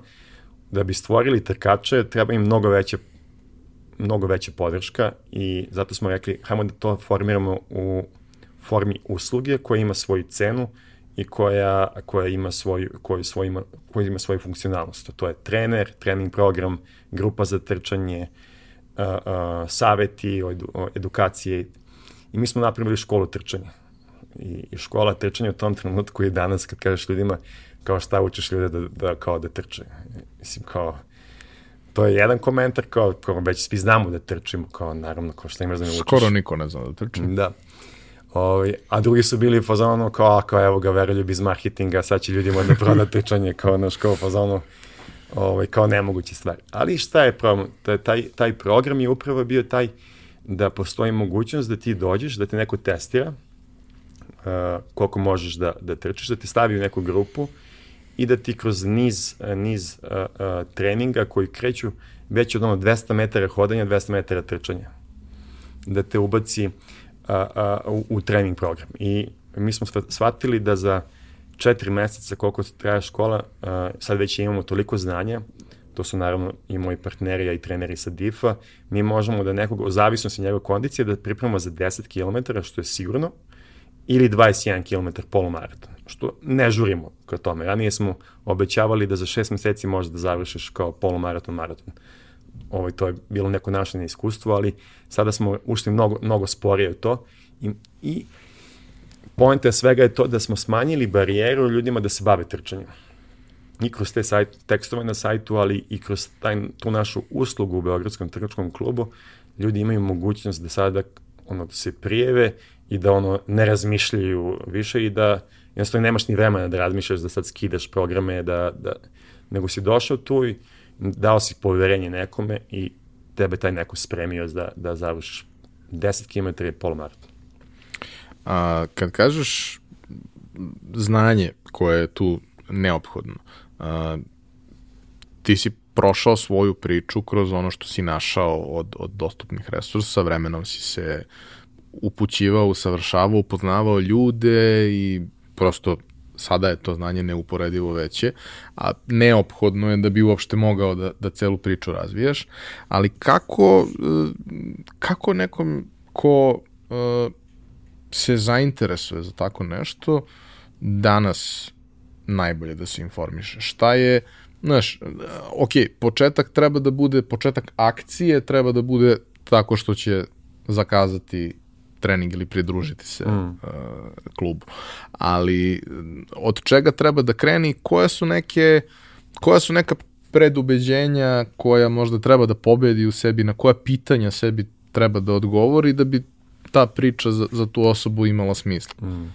da bi stvorili trkače, treba im mnogo veće mnogo veća podrška i zato smo rekli, hajmo da to formiramo u formi usluge koja ima svoju cenu i koja, koja ima svoju, koja, svoj, koja ima svoju funkcionalnost. To je trener, trening program, grupa za trčanje, uh, uh, saveti o, edu, o edukacije. I mi smo napravili školu trčanja. I, I škola trčanja u tom trenutku je danas kad kažeš ljudima kao šta učiš ljude da, da kao da trče. Mislim kao to je jedan komentar kao, kao već svi znamo da trčimo kao naravno kao šta imaš da me učiš. Skoro niko ne zna da trči. Da. Ovi, a drugi su bili u fazonu kao, kao evo ga veroljub iz marketinga, sad će ljudima da proda trčanje kao naš kao fazonu ovaj, kao nemoguće stvari. Ali šta je problem? Taj, taj program je upravo bio taj da postoji mogućnost da ti dođeš, da te neko testira uh, koliko možeš da, da trčiš, da te stavi u neku grupu i da ti kroz niz, niz uh, uh, treninga koji kreću već od ono 200 metara hodanja, 200 metara trčanja. Da te ubaci uh, a, u, u trening program. I mi smo shvatili da za četiri meseca koliko traja škola, a, sad već imamo toliko znanja, to su naravno i moji partneri, a i treneri sa DIF-a, mi možemo da nekog, o zavisnosti njegove kondicije, da pripremamo za 10 km, što je sigurno, ili 21 km polumaraton, što ne žurimo ka tome. Ranije smo obećavali da za 6 meseci možeš da završiš kao polumaraton, maraton ovaj, to je bilo neko naše iskustvo, ali sada smo ušli mnogo, mnogo sporije u to i, i pojenta svega je to da smo smanjili barijeru ljudima da se bave trčanjem. I kroz te sajt, tekstove na sajtu, ali i kroz taj, tu našu uslugu u Beogradskom trkačkom klubu, ljudi imaju mogućnost da sada ono, da se prijeve i da ono ne razmišljaju više i da jednostavno nemaš ni vremena da razmišljaš da sad skidaš programe, da, da, nego si došao tu i dao si poverenje nekome i tebe taj neko spremio da, da završiš 10 km i polumaraton. A, kad kažeš znanje koje je tu neophodno, a, ti si prošao svoju priču kroz ono što si našao od, od dostupnih resursa, vremenom si se upućivao, usavršavao, upoznavao ljude i prosto sada je to znanje neuporedivo veće, a neophodno je da bi uopšte mogao da, da celu priču razvijaš, ali kako, e, kako nekom ko e, se zainteresuje za tako nešto, danas najbolje da se informiše. Šta je, znaš, ok, početak treba da bude, početak akcije treba da bude tako što će zakazati trening ili pridružiti se mm. uh, klubu. Ali od čega treba da kreni, koje su neke koja su neka predubeđenja koja možda treba da pobedi u sebi, na koja pitanja sebi treba da odgovori da bi ta priča za, za tu osobu imala smisla. Mm.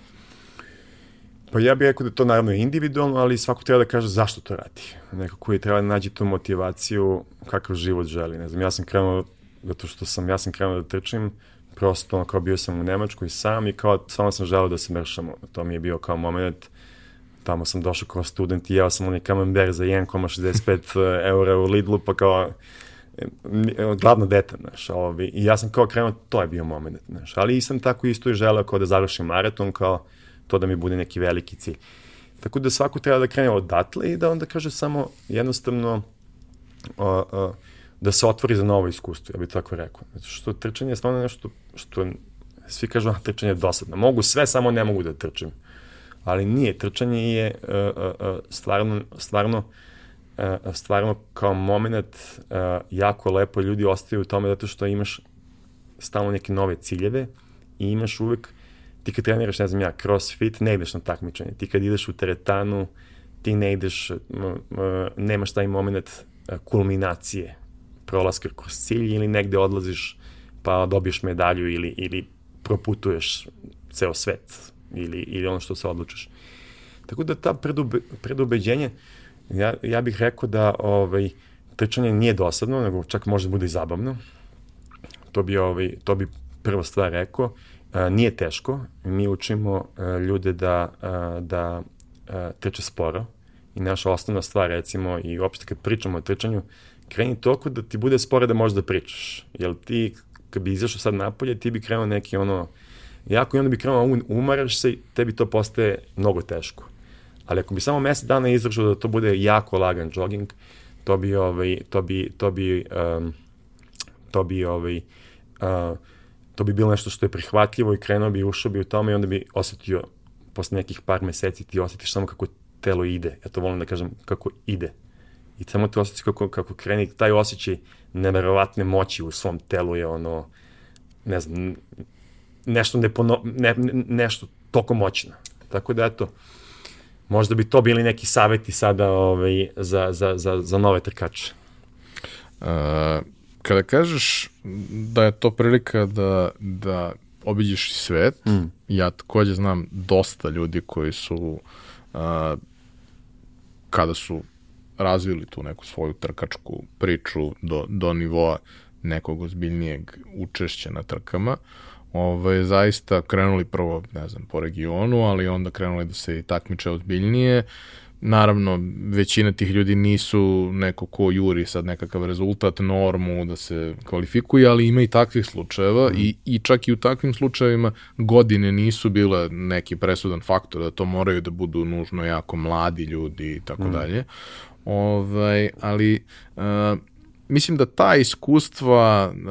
Pa ja bih rekao da to naravno individualno, ali svako treba da kaže zašto to radi. Neko koji treba da nađe tu motivaciju kakav život želi. Ne znam, ja sam krenuo, zato što sam, ja sam krenuo da trčim, prosto kao bio sam u Nemačkoj sam i kao samo sam želeo da se mršamo. To mi je bio kao moment, tamo sam došao kao student i jeo sam onaj kamember za 1,65 eura u Lidlu, pa kao e, gladno dete, znaš, ovi, i ja sam kao krenuo, to je bio moment, znaš, ali sam tako isto i želeo kao da završim maraton, kao to da mi bude neki veliki cilj. Tako da svako treba da krene odatle i da onda kaže samo jednostavno uh, uh, da se otvori za novo iskustvo, ja bih tako rekao. Zato što trčanje je stvarno nešto što svi kažu da trčanje je dosadno. Mogu sve, samo ne mogu da trčim. Ali nije, trčanje je uh, uh, stvarno, stvarno uh, stvarno kao moment uh, jako lepo ljudi ostaju u tome zato što imaš stalno neke nove ciljeve i imaš uvek ti kad treniraš, ne znam ja, crossfit, ne ideš na takmičenje. Ti kad ideš u teretanu, ti ne ideš, nemaš taj moment kulminacije prolaska kroz cilj ili negde odlaziš pa dobiješ medalju ili, ili proputuješ ceo svet ili, ili ono što se odlučiš. Tako da ta predube, predubeđenje, ja, ja bih rekao da ovaj, trčanje nije dosadno, nego čak može da bude i zabavno. To bi, ovaj, to bi prva stvar rekao. A, nije teško, mi učimo a, ljude da, a, da a, trče sporo i naša osnovna stvar recimo i uopšte kad pričamo o trčanju, kreni toliko da ti bude sporo da možeš da pričaš. Jer ti kad bi izašao sad napolje, ti bi krenuo neki ono, jako i onda bi krenuo, umaraš se i tebi to postaje mnogo teško. Ali ako bi samo mesec dana izdržao da to bude jako lagan jogging, to bi, ovaj, to bi, to bi, um, to bi, ovaj, uh, to bi bilo nešto što je prihvatljivo i krenuo bi, ušao bi u tome i onda bi osetio, posle nekih par meseci ti osetiš samo kako telo ide. Ja to volim da kažem kako ide. I samo te osjećaj kako, kako kreni, taj osjećaj neverovatne moći u svom telu je ono, ne znam, nešto, nepono, ne, nešto toko moćno. Tako da, eto, možda bi to bili neki saveti sada ovaj, za, za, za, za nove trkače. Uh, kada kažeš da je to prilika da, da obiđeš svet, mm. ja takođe znam dosta ljudi koji su uh, kada su razvili tu neku svoju trkačku priču do, do nivoa nekog ozbiljnijeg učešća na trkama, ovaj, zaista krenuli prvo, ne znam, po regionu, ali onda krenuli da se takmiče ozbiljnije. Naravno, većina tih ljudi nisu neko ko juri sad nekakav rezultat, normu da se kvalifikuje, ali ima i takvih slučajeva mm. i, i čak i u takvim slučajevima godine nisu bile neki presudan faktor da to moraju da budu nužno jako mladi ljudi i tako mm. dalje. Ovaj, ali uh, mislim da ta iskustva uh,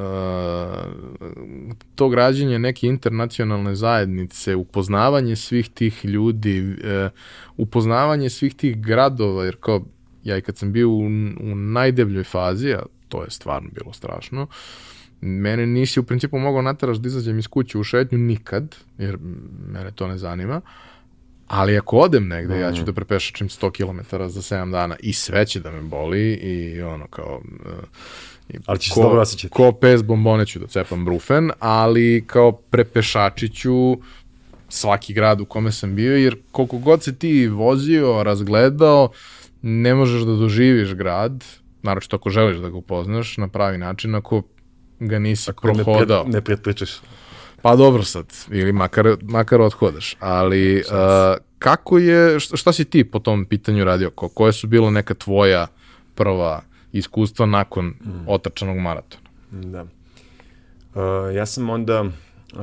to građenje neke internacionalne zajednice, upoznavanje svih tih ljudi, uh, upoznavanje svih tih gradova, jer kao ja i kad sam bio u, u najdebljoj fazi, a to je stvarno bilo strašno, mene nisi u principu mogao nataraš da izađem iz kuće u šetnju nikad, jer mene to ne zanima, uh, Ali ako odem negde, mm. ja ću mm. da prepešačim 100 km za 7 dana i sve će da me boli i ono kao... Uh, ali ćeš ko, dobro osjećati. Ko pes bombone ću da cepam brufen, ali kao prepešači ću svaki grad u kome sam bio, jer koliko god se ti vozio, razgledao, ne možeš da doživiš grad, naročito ako želiš da ga upoznaš na pravi način, ako ga nisi ako prohodao. Ne, pre, ne Pa dobro sad, ili makar, makar odhodaš, ali uh, kako je, šta, šta si ti po tom pitanju radio? Ko, koje su bilo neka tvoja prva iskustva nakon mm. otrčanog maratona? Da. Uh, ja sam onda uh,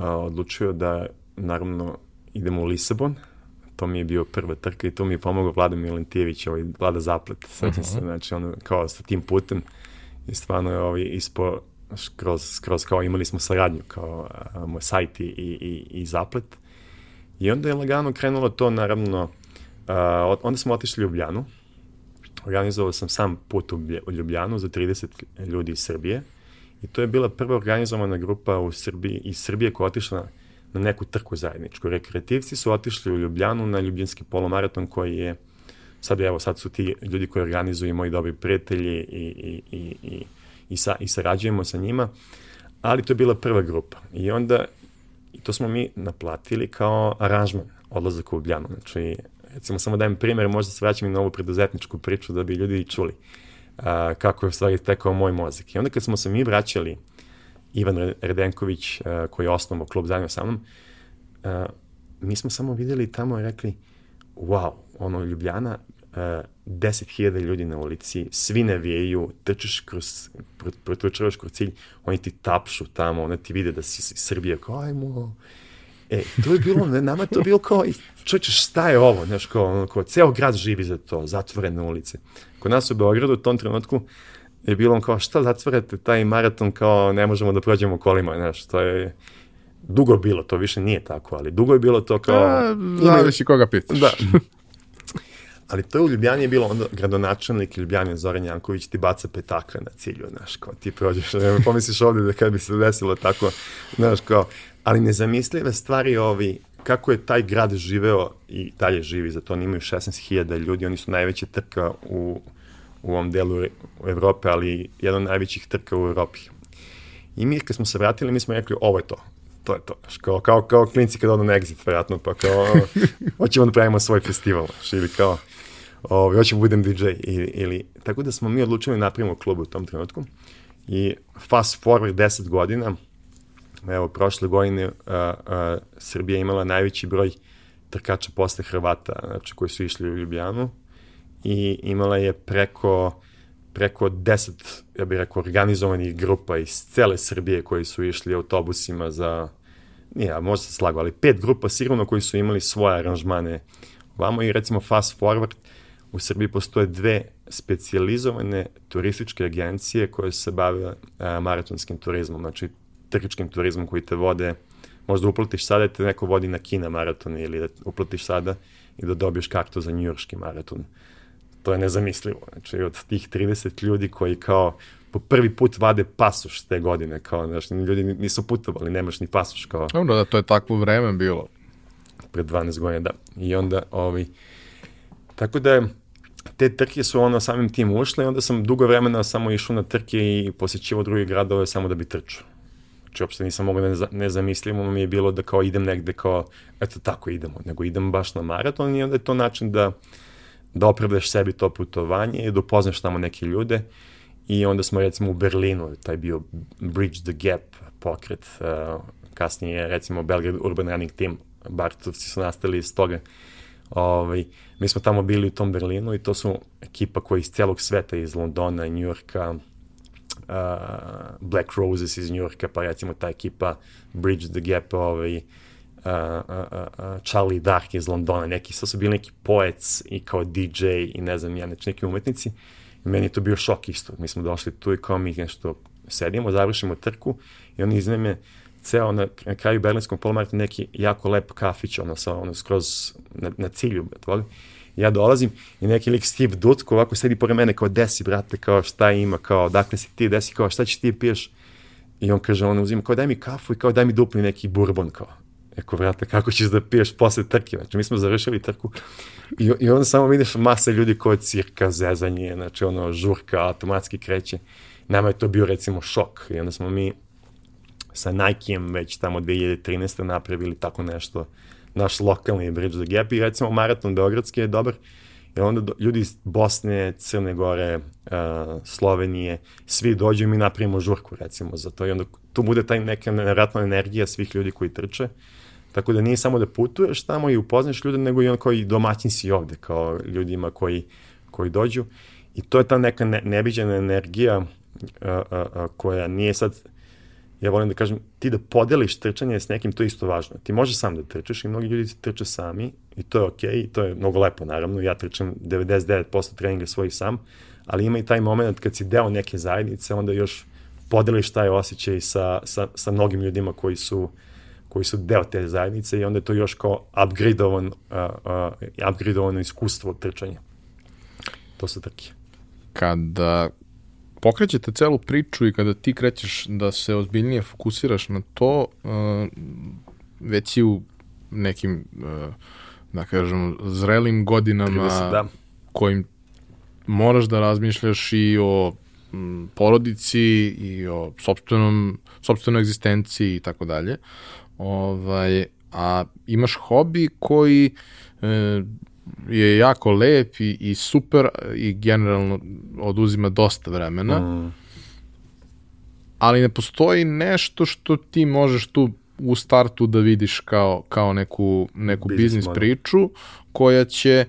odlučio da naravno idemo u Lisabon, to mi je bio prva trka i to mi je pomogao Vlada Milentijević, ovaj Vlada Zaplet, sećam uh -huh. se, znači ono, kao sa tim putem i stvarno je ovaj, ispo, skroz, skroz kao imali smo saradnju kao moj sajt i, i, i zaplet. I onda je lagano krenulo to, naravno, a, onda smo otišli u Ljubljanu, organizovao sam sam put u Ljubljanu za 30 ljudi iz Srbije i to je bila prva organizovana grupa u Srbiji, iz Srbije koja otišla na, na neku trku zajedničku. Rekreativci su otišli u Ljubljanu na Ljubljanski polomaraton koji je sad evo sad su ti ljudi koji organizuju moji dobri prijatelji i, i, i, i i, sa, i sarađujemo sa njima, ali to je bila prva grupa. I onda, i to smo mi naplatili kao aranžman, odlazak u Ljubljanu. Znači, recimo samo dajem primjer, možda se vraćam i na ovu preduzetničku priču da bi ljudi čuli a, kako je u stvari tekao moj mozak. I onda kad smo se mi vraćali, Ivan Redenković, a, koji je osnovao klub zajedno sa mnom, a, mi smo samo videli tamo i rekli, wow, ono Ljubljana, 10.000 ljudi na ulici, svi navijaju, trčeš kroz, protrčavaš kroz cilj, oni ti tapšu tamo, oni ti vide da si iz Srbije, kao ajmo. E, to je bilo, nama to bilo kao, čovječe, šta je ovo, znaš, kao, ono, kao, ceo grad živi za to, zatvorene ulice. Kod nas u Beogradu u tom trenutku je bilo kao, šta zatvarate taj maraton, kao, ne možemo da prođemo kolima, znaš, to je, dugo bilo, to više nije tako, ali dugo je bilo to kao... A, zavisi koga pitaš. Da. Ali to u Ljubljani je bilo onda gradonačelnik Ljubljani Zoran Janković ti baca petakle na cilju, znaš, kao ti prođeš, ne pomisliš ovde da kad bi se desilo tako, znaš, kao, ali nezamislive stvari ovi, kako je taj grad živeo i dalje živi, zato oni imaju 16.000 ljudi, oni su najveća trka u, u ovom delu Evrope, ali jedan od najvećih trka u Evropi. I mi kad smo se vratili, mi smo rekli, ovo je to, to je to. Kao, kao, kao klinci kad odu na exit, vjerojatno, pa kao, hoćemo da pravimo svoj festival, ili kao, ovaj, hoćemo da budem DJ, ili, ili, tako da smo mi odlučili da napravimo klub u tom trenutku. I fast forward 10 godina, evo, prošle godine uh, uh, Srbija imala najveći broj trkača posle Hrvata, znači koji su išli u Ljubljanu. I imala je preko preko 10, ja bih rekao, organizovanih grupa iz cele Srbije koji su išli autobusima za, nije, možda se slago, ali pet grupa sigurno koji su imali svoje aranžmane vamo. I recimo fast forward, u Srbiji postoje dve specializovane turističke agencije koje se bave a, maratonskim turizmom, znači trkičkim turizmom koji te vode, možda uplatiš sada da te neko vodi na Kina maraton ili da uplatiš sada i da dobiješ kartu za njurški maraton. To je nezamislivo. Znači, od tih 30 ljudi koji kao po prvi put vade pasoš te godine, kao, znači, ljudi nisu putovali, nemaš ni pasoš, kao... Dobro, da, to je takvo vreme bilo. Pred 12 godina, da. I onda, ovi, tako da, te trke su ono samim tim ušle i onda sam dugo vremena samo išao na trke i posjećivao druge gradove samo da bi trčao. Znači, uopšte nisam mogao da ne, zamislimo, mi je bilo da kao idem negde kao, eto tako idemo, nego idem baš na maraton i onda je to način da, da opravdaš sebi to putovanje i da upoznaš tamo neke ljude i onda smo recimo u Berlinu, taj bio Bridge the Gap pokret, uh, kasnije recimo Belgrade Urban Running Team, Bartovci su nastali iz toga. Ovaj, mi smo tamo bili u tom Berlinu i to su ekipa koja iz celog sveta, iz Londona, Njujorka, uh, Black Roses iz Njujorka, pa recimo ta ekipa Bridge the Gap, ovaj, uh, uh, Charlie Dark iz Londona, neki, sad su bili neki poets i kao DJ i ne znam ja, znači neki umetnici. I meni je to bio šok isto. Mi smo došli tu i kao mi nešto sedimo, završimo trku i oni iznajme ceo na, na kraju berlinskog polomarata neki jako lep kafić, ono, sa, ono, skroz na, na cilju, voli. Ja dolazim i neki lik Steve Dutko ovako sedi pored mene kao desi, brate, kao šta ima, kao dakle si ti, desi, kao šta ćeš ti piješ? I on kaže, on uzima, kao daj mi kafu i kao daj mi dupli neki bourbon, kao. Eko, vrate, kako ćeš da piješ posle trke? Znači, mi smo završili trku i, i onda samo vidiš masa ljudi koje cirka, zezanje, znači, ono, žurka, automatski kreće. Nama je to bio, recimo, šok. I onda smo mi sa Nike-em već tamo 2013. napravili tako nešto, naš lokalni Bridge the Gap i recimo maraton Beogradski je dobar, jer onda ljudi iz Bosne, Crne Gore, uh, Slovenije, svi dođu i mi napravimo žurku recimo za to i onda tu bude taj neka nevratna energija svih ljudi koji trče, tako da nije samo da putuješ tamo i upoznaš ljude, nego i on koji domaćin si ovde, kao ljudima koji, koji dođu i to je ta neka ne, nebiđena energija uh, uh, uh, koja nije sad ja volim da kažem, ti da podeliš trčanje s nekim, to je isto važno. Ti možeš sam da trčeš i mnogi ljudi trče sami i to je okej, okay, i to je mnogo lepo naravno, ja trčam 99% treninga svojih sam, ali ima i taj moment kad si deo neke zajednice, onda još podeliš taj osjećaj sa, sa, sa mnogim ljudima koji su koji su deo te zajednice i onda je to još kao upgradeovan, uh, uh, upgradeovano iskustvo trčanja. To su trke. Kada pokrećete celu priču i kada ti krećeš da se ozbiljnije fokusiraš na to, uh, već i u nekim, uh, da kažem, zrelim godinama se, da. kojim moraš da razmišljaš i o porodici i o sopstvenom, sopstvenoj egzistenciji i tako dalje. Ovaj, a imaš hobi koji e, je jako lep i, i super i generalno oduzima dosta vremena. Mm. Ali ne postoji nešto što ti možeš tu u startu da vidiš kao, kao neku, neku biznis, biznis priču koja će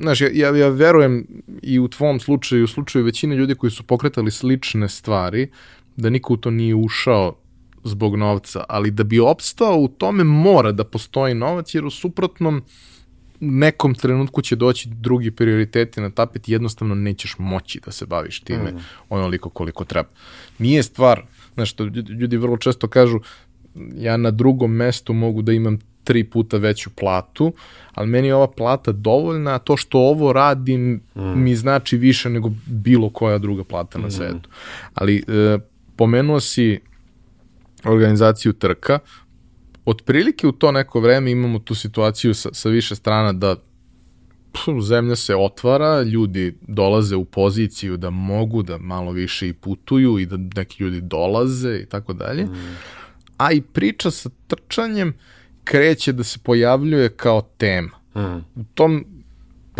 znaš, ja, ja, ja verujem i u tvom slučaju, u slučaju većine ljudi koji su pokretali slične stvari, da niko u to nije ušao zbog novca, ali da bi opstao u tome mora da postoji novac, jer u suprotnom uh, nekom trenutku će doći drugi prioriteti na tapet i jednostavno nećeš moći da se baviš time mm. onoliko koliko treba. Nije stvar, znaš, što ljudi vrlo često kažu, ja na drugom mestu mogu da imam tri puta veću platu, ali meni je ova plata dovoljna, a to što ovo radim mm. mi znači više nego bilo koja druga plata na mm. svetu. Ali e, pomenuo si organizaciju trka, otprilike u to neko vreme imamo tu situaciju sa, sa više strana da zemlja se otvara, ljudi dolaze u poziciju da mogu da malo više i putuju i da neki ljudi dolaze i tako dalje. A i priča sa trčanjem kreće da se pojavljuje kao tema. Mm. U tom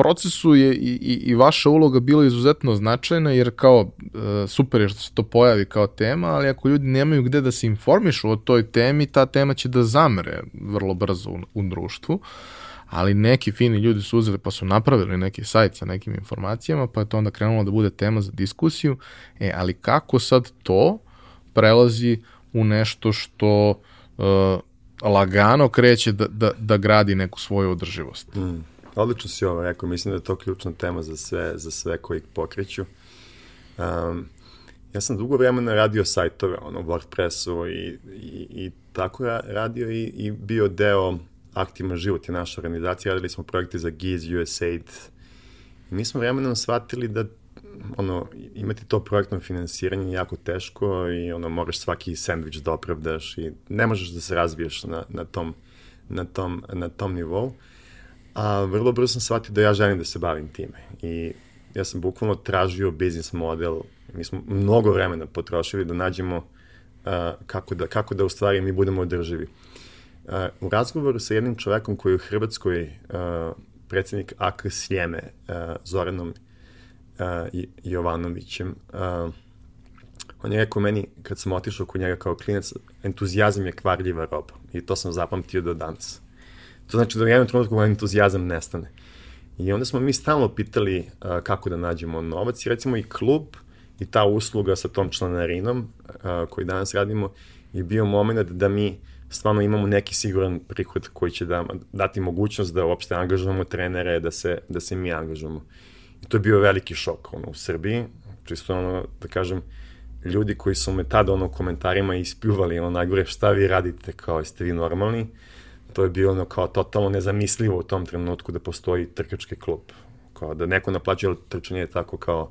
procesu je i, i, i vaša uloga bila izuzetno značajna, jer kao e, super je što se to pojavi kao tema, ali ako ljudi nemaju gde da se informišu o toj temi, ta tema će da zamre vrlo brzo u, u društvu. Ali neki fini ljudi su uzeli pa su napravili neki sajt sa nekim informacijama, pa je to onda krenulo da bude tema za diskusiju. E, ali kako sad to prelazi u nešto što uh, lagano kreće da, da, da gradi neku svoju održivost? Mm. Odlično si ovo rekao, mislim da je to ključna tema za sve, za sve koji pokreću. Um, ja sam dugo vremena radio sajtove, ono, WordPressu i, i, i tako radio i, i bio deo aktivan život je naša organizacija, radili smo projekte za GIZ, USAID. I mi smo vremenom shvatili da ono, imati to projektno finansiranje je jako teško i ono, moraš svaki sandvič da opravdaš i ne možeš da se razviješ na, na, tom, na, tom, na tom nivou a vrlo brzo sam shvatio da ja želim da se bavim time. I ja sam bukvalno tražio biznis model, mi smo mnogo vremena potrošili da nađemo uh, kako, da, kako da u stvari mi budemo održivi. Uh, u razgovoru sa jednim čovekom koji je u Hrvatskoj uh, predsednik AK Sljeme, uh, Zoranom uh, Jovanovićem, uh, on je rekao meni, kad sam otišao kod njega kao klinac, entuzijazam je kvarljiva roba. I to sam zapamtio do danas. To znači da u jednom trenutku entuzijazam nestane. I onda smo mi stalno pitali uh, kako da nađemo novac i recimo i klub i ta usluga sa tom članarinom uh, koji danas radimo je bio moment da mi stvarno imamo neki siguran prihod koji će da, dati mogućnost da uopšte angažujemo trenere, da se, da se mi angažujemo. I to je bio veliki šok ono, u Srbiji, čisto ono, da kažem, ljudi koji su me tada ono komentarima ispljuvali ono najgore šta vi radite, kao jeste vi normalni, to je bilo ono kao totalno nezamislivo u tom trenutku da postoji trkački klub. Kao da neko naplaćuje trčanje tako kao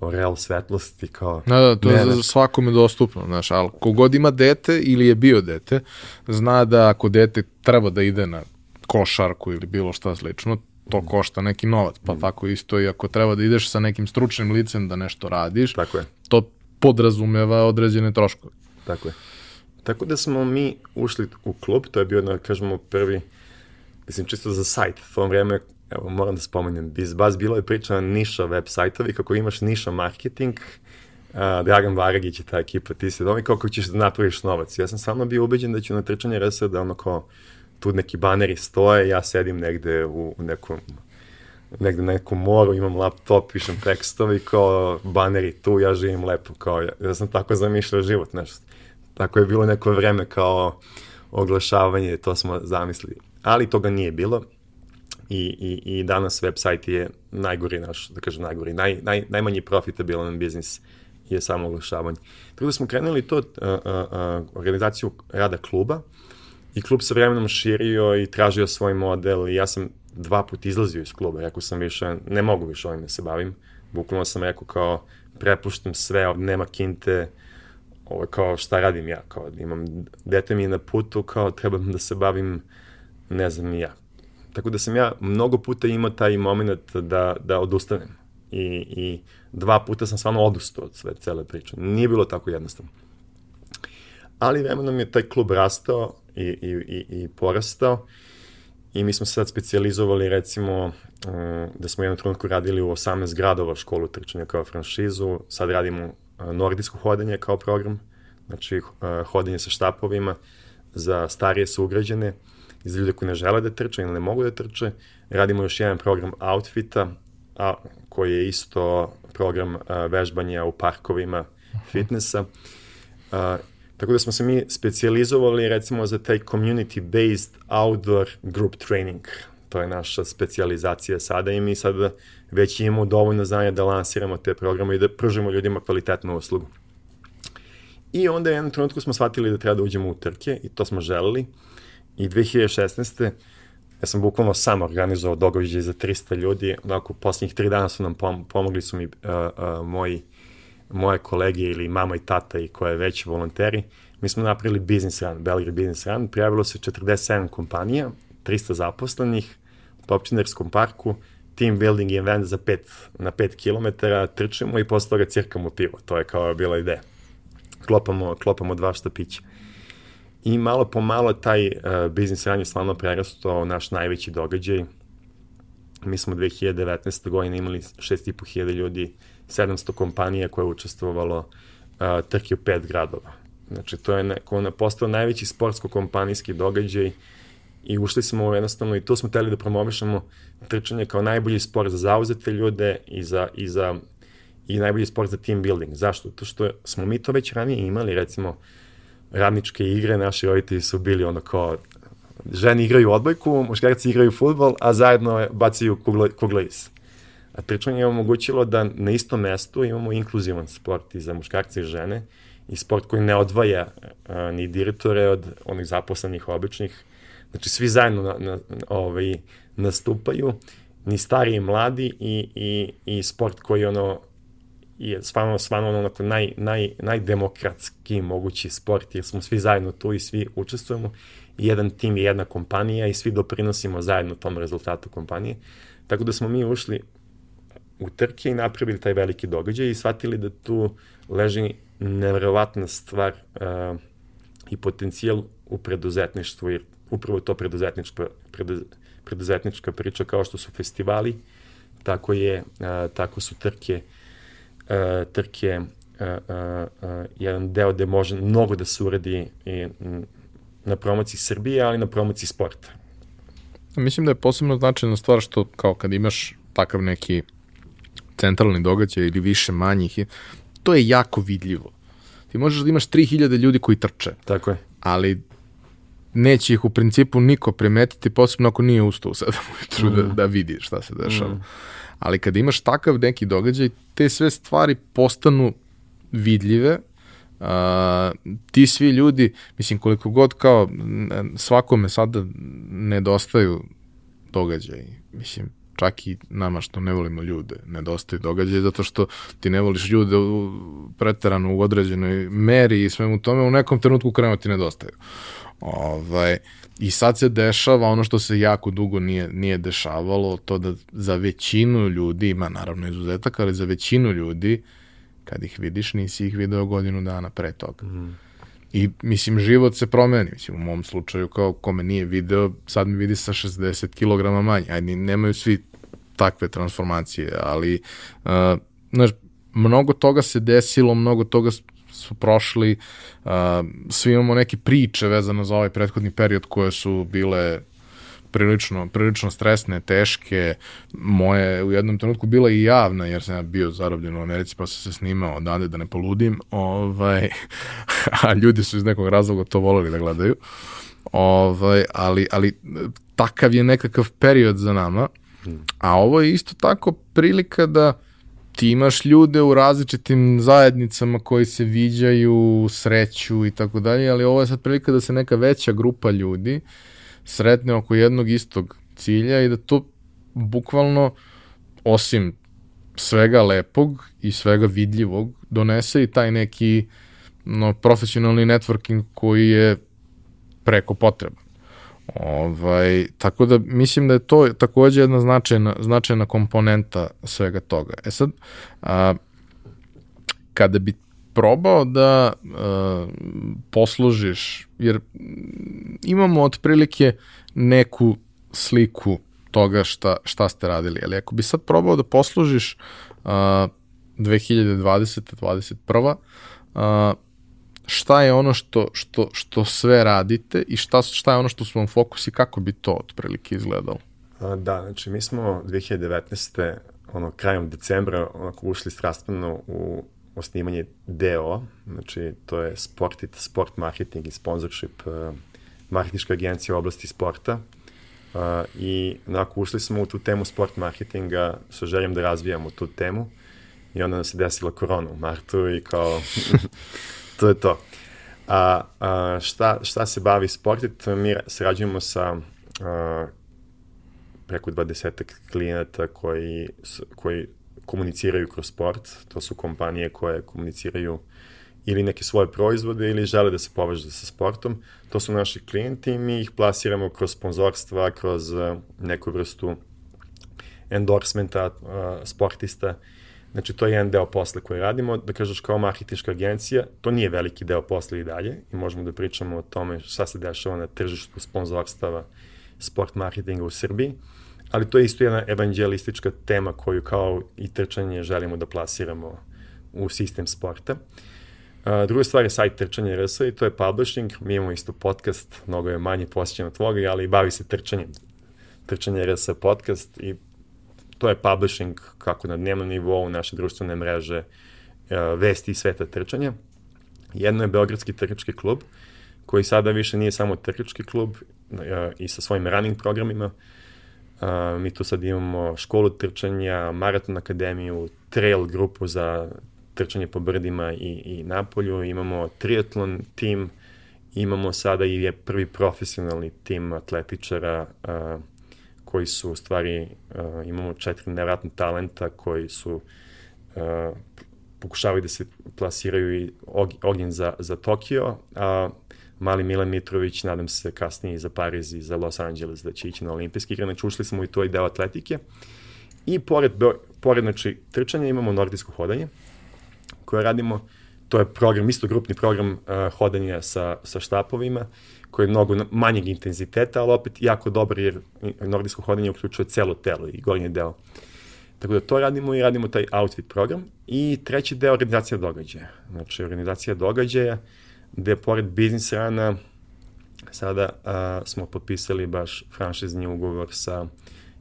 real svetlosti kao... Da, da, to ne, je za svakome dostupno, znaš, ali kogod ima dete ili je bio dete, zna da ako dete treba da ide na košarku ili bilo šta slično, to košta neki novac, pa mm. tako isto i ako treba da ideš sa nekim stručnim licem da nešto radiš, tako je. to podrazumeva određene troškove. Tako je. Tako da smo mi ušli u klub, to je bio, da kažemo, prvi, mislim, čisto za sajt. U tom vreme, evo, moram da spomenem, BizBuzz bilo je priča niša web sajtovi, kako imaš niša marketing, uh, Dragan Varagić i ta ekipa, ti se domi kako ćeš da napraviš novac. Ja sam samo bio ubeđen da ću na trčanje RS da ono kao, tu neki baneri stoje, ja sedim negde u, u nekom negde na nekom moru, imam laptop, pišem tekstovi, kao baneri tu, ja živim lepo, kao ja, ja sam tako zamišljao život, nešto. Tako je bilo neko vreme kao oglašavanje, to smo zamislili. Ali toga nije bilo i, i, i danas website je najgori naš, da kažem najgori, naj, naj, najmanji profitabilan biznis je samo oglašavanje. Tako da smo krenuli to, uh, uh, uh, organizaciju rada kluba i klub se vremenom širio i tražio svoj model i ja sam dva put izlazio iz kluba, rekao sam više, ne mogu više ovim da se bavim, bukvalno sam rekao kao prepuštam sve, nema kinte, uh, ovo kao šta radim ja, kao imam, dete mi je na putu, kao trebam da se bavim, ne znam ja. Tako da sam ja mnogo puta imao taj moment da, da odustanem. I, I dva puta sam stvarno odustao od sve cele priče. Nije bilo tako jednostavno. Ali vremenom je taj klub rastao i, i, i, i porastao i mi smo se sad specializovali recimo um, da smo jednom trenutku radili u 18 gradova školu trčanja kao franšizu, sad radimo nordijsko hodanje kao program, znači hodanje sa štapovima za starije sugrađane i za ljude koji ne žele da trče ili ne mogu da trče. Radimo još jedan program outfita, a, koji je isto program a, vežbanja u parkovima fitnessa. A, tako da smo se mi specializovali recimo za taj community-based outdoor group training. To je naša specializacija sada i mi sada već imamo dovoljno znanja da lansiramo te programe i da pružimo ljudima kvalitetnu uslugu. I onda jednom trenutku smo shvatili da treba da uđemo u trke i to smo želeli. I 2016. ja sam bukvalno sam organizovao događaj za 300 ljudi. Onako, posljednjih tri dana su nam pom pomogli su mi uh, uh, moji, moje kolege ili mama i tata i koje već volonteri. Mi smo napravili business run, Belgrade Business Run. Prijavilo se 47 kompanija, 300 zaposlenih u Topčinerskom parku, team building event za pet, na 5 km, trčimo i posle toga cirkamo pivo. To je kao bila ideja. Klopamo, klopamo dva štapića. I malo po malo taj uh, biznis ranje stvarno prerastao naš najveći događaj. Mi smo 2019. godine imali 6.500 ljudi, 700 kompanija koje je učestvovalo uh, trke u pet gradova. Znači, to je neko, postao najveći sportsko-kompanijski događaj i ušli smo jednostavno i tu smo teli da promovišemo trčanje kao najbolji sport za zauzete ljude i za, i za i najbolji sport za team building. Zašto? To što smo mi to već ranije imali, recimo, radničke igre, naši roditelji su bili ono kao žene igraju odbojku, muškarci igraju futbol, a zajedno bacaju kugle, kugle. A trčanje je omogućilo da na istom mestu imamo inkluzivan sport i za muškarce i žene i sport koji ne odvaja a, ni direktore od onih zaposlenih običnih. Znači, svi zajedno na, na, ovaj, nastupaju, ni stari i mladi i, i, i sport koji ono je stvarno, stvarno onako naj, naj, najdemokratski mogući sport, jer smo svi zajedno tu i svi učestvujemo. Jedan tim i jedna kompanija i svi doprinosimo zajedno tom rezultatu kompanije. Tako da smo mi ušli u trke i napravili taj veliki događaj i shvatili da tu leži nevjerovatna stvar uh, i potencijal u preduzetništvu, jer upravo to preduzetnička, preduz, preduzetnička priča kao što su festivali, tako, je, uh, tako su trke, uh, trke uh, uh, jedan deo gde može mnogo da se uradi i, na promociji Srbije, ali na promociji sporta. Mislim da je posebno značajna stvar što kao kad imaš takav neki centralni događaj ili više manjih, to je jako vidljivo. Ti možeš da imaš 3000 ljudi koji trče. Tako je. Ali neće ih u principu niko primetiti, posebno ako nije ustao u 7 ujutru mm. da, da vidi šta se dešava. Mm. Ali kad imaš takav neki događaj, te sve stvari postanu vidljive, Uh, ti svi ljudi, mislim koliko god kao svakome sada nedostaju događaj, mislim čak i nama što ne volimo ljude, nedostaju događaje, zato što ti ne voliš ljude u, preterano u određenoj meri i svemu tome, u nekom trenutku krenu ti nedostaju. Ovaj, I sad se dešava ono što se jako dugo nije, nije dešavalo, to da za većinu ljudi, ima naravno izuzetak, ali za većinu ljudi, kad ih vidiš, nisi ih video godinu dana pre toga. Mm. I, mislim, život se promeni. Mislim, u mom slučaju, kao kome nije video, sad mi vidi sa 60 kg manje. Ajde, nemaju svi takve transformacije, ali, uh, znaš, mnogo toga se desilo, mnogo toga su prošli, uh, svi imamo neke priče vezano za ovaj prethodni period koje su bile prilično, prilično stresne, teške. Moje u jednom trenutku bila i javna, jer sam ja bio zarobljen u Americi, pa sam se snimao odande da ne poludim, ovaj, a ljudi su iz nekog razloga to voleli da gledaju. Ovaj, ali, ali takav je nekakav period za nama, a ovo je isto tako prilika da ti imaš ljude u različitim zajednicama koji se viđaju, sreću i tako dalje, ali ovo je sad prilika da se neka veća grupa ljudi sretne oko jednog istog cilja i da to bukvalno osim svega lepog i svega vidljivog donese i taj neki no, profesionalni networking koji je preko potreba. Ovaj, tako da mislim da je to takođe jedna značajna, značajna komponenta svega toga. E sad, a, kada bi probao da a, poslužiš, jer imamo otprilike neku sliku toga šta, šta ste radili, ali ako bi sad probao da poslužiš a, 2020. 21. A, šta je ono što, što, što sve radite i šta, šta je ono što su vam fokus i kako bi to otprilike izgledalo? Da, znači mi smo 2019. ono, krajem decembra onako ušli strastveno u osnimanje DO, znači to je sport, sport marketing i sponsorship uh, marketinška agencija u oblasti sporta uh, i onako ušli smo u tu temu sport marketinga sa željem da razvijamo tu temu i onda nam se desila korona u martu i kao to je to. A, a šta, šta se bavi sportit? Mi srađujemo sa a, preko 20 klijenata koji, koji komuniciraju kroz sport. To su kompanije koje komuniciraju ili neke svoje proizvode ili žele da se povežu sa sportom. To su naši klijenti i mi ih plasiramo kroz sponzorstva, kroz neku vrstu endorsementa sportista. Znači, to je jedan deo posle koji radimo. Da kažeš, kao marketinška agencija, to nije veliki deo posle i dalje i možemo da pričamo o tome šta se dešava na tržištu sponzorstava sport marketinga u Srbiji, ali to je isto jedna evanđelistička tema koju kao i trčanje želimo da plasiramo u sistem sporta. Druga stvar je sajt trčanje RS i to je publishing. Mi imamo isto podcast, mnogo je manje posjećen od tvoga, ali bavi se trčanjem. Trčanje RS podcast i to je publishing kako na dnevnom nivou naše društvene mreže, vesti i sveta trčanja. Jedno je Beogradski trkački klub, koji sada više nije samo trkački klub i sa svojim running programima. Mi tu sad imamo školu trčanja, maraton akademiju, trail grupu za trčanje po brdima i, i napolju, imamo triatlon tim, imamo sada i je prvi profesionalni tim atletičara a, koji su u stvari, a, imamo četiri nevratna talenta koji su a, pokušavaju da se plasiraju i ognjen za, za Tokio, a mali Milan Mitrović, nadam se kasnije i za Pariz i za Los Angeles da će ići na olimpijski igre, znači ušli smo i to i deo atletike. I pored, pored znači, trčanja imamo nordijsko hodanje, koje radimo, to je program, isto grupni program uh, hodanja sa, sa štapovima, koji je mnogo manjeg intenziteta, ali opet jako dobar jer nordijsko hodanje uključuje celo telo i gornji deo. Tako da to radimo i radimo taj outfit program. I treći deo organizacija događaja. Znači, organizacija događaja gde pored biznis rana sada a, smo potpisali baš franšizni ugovor sa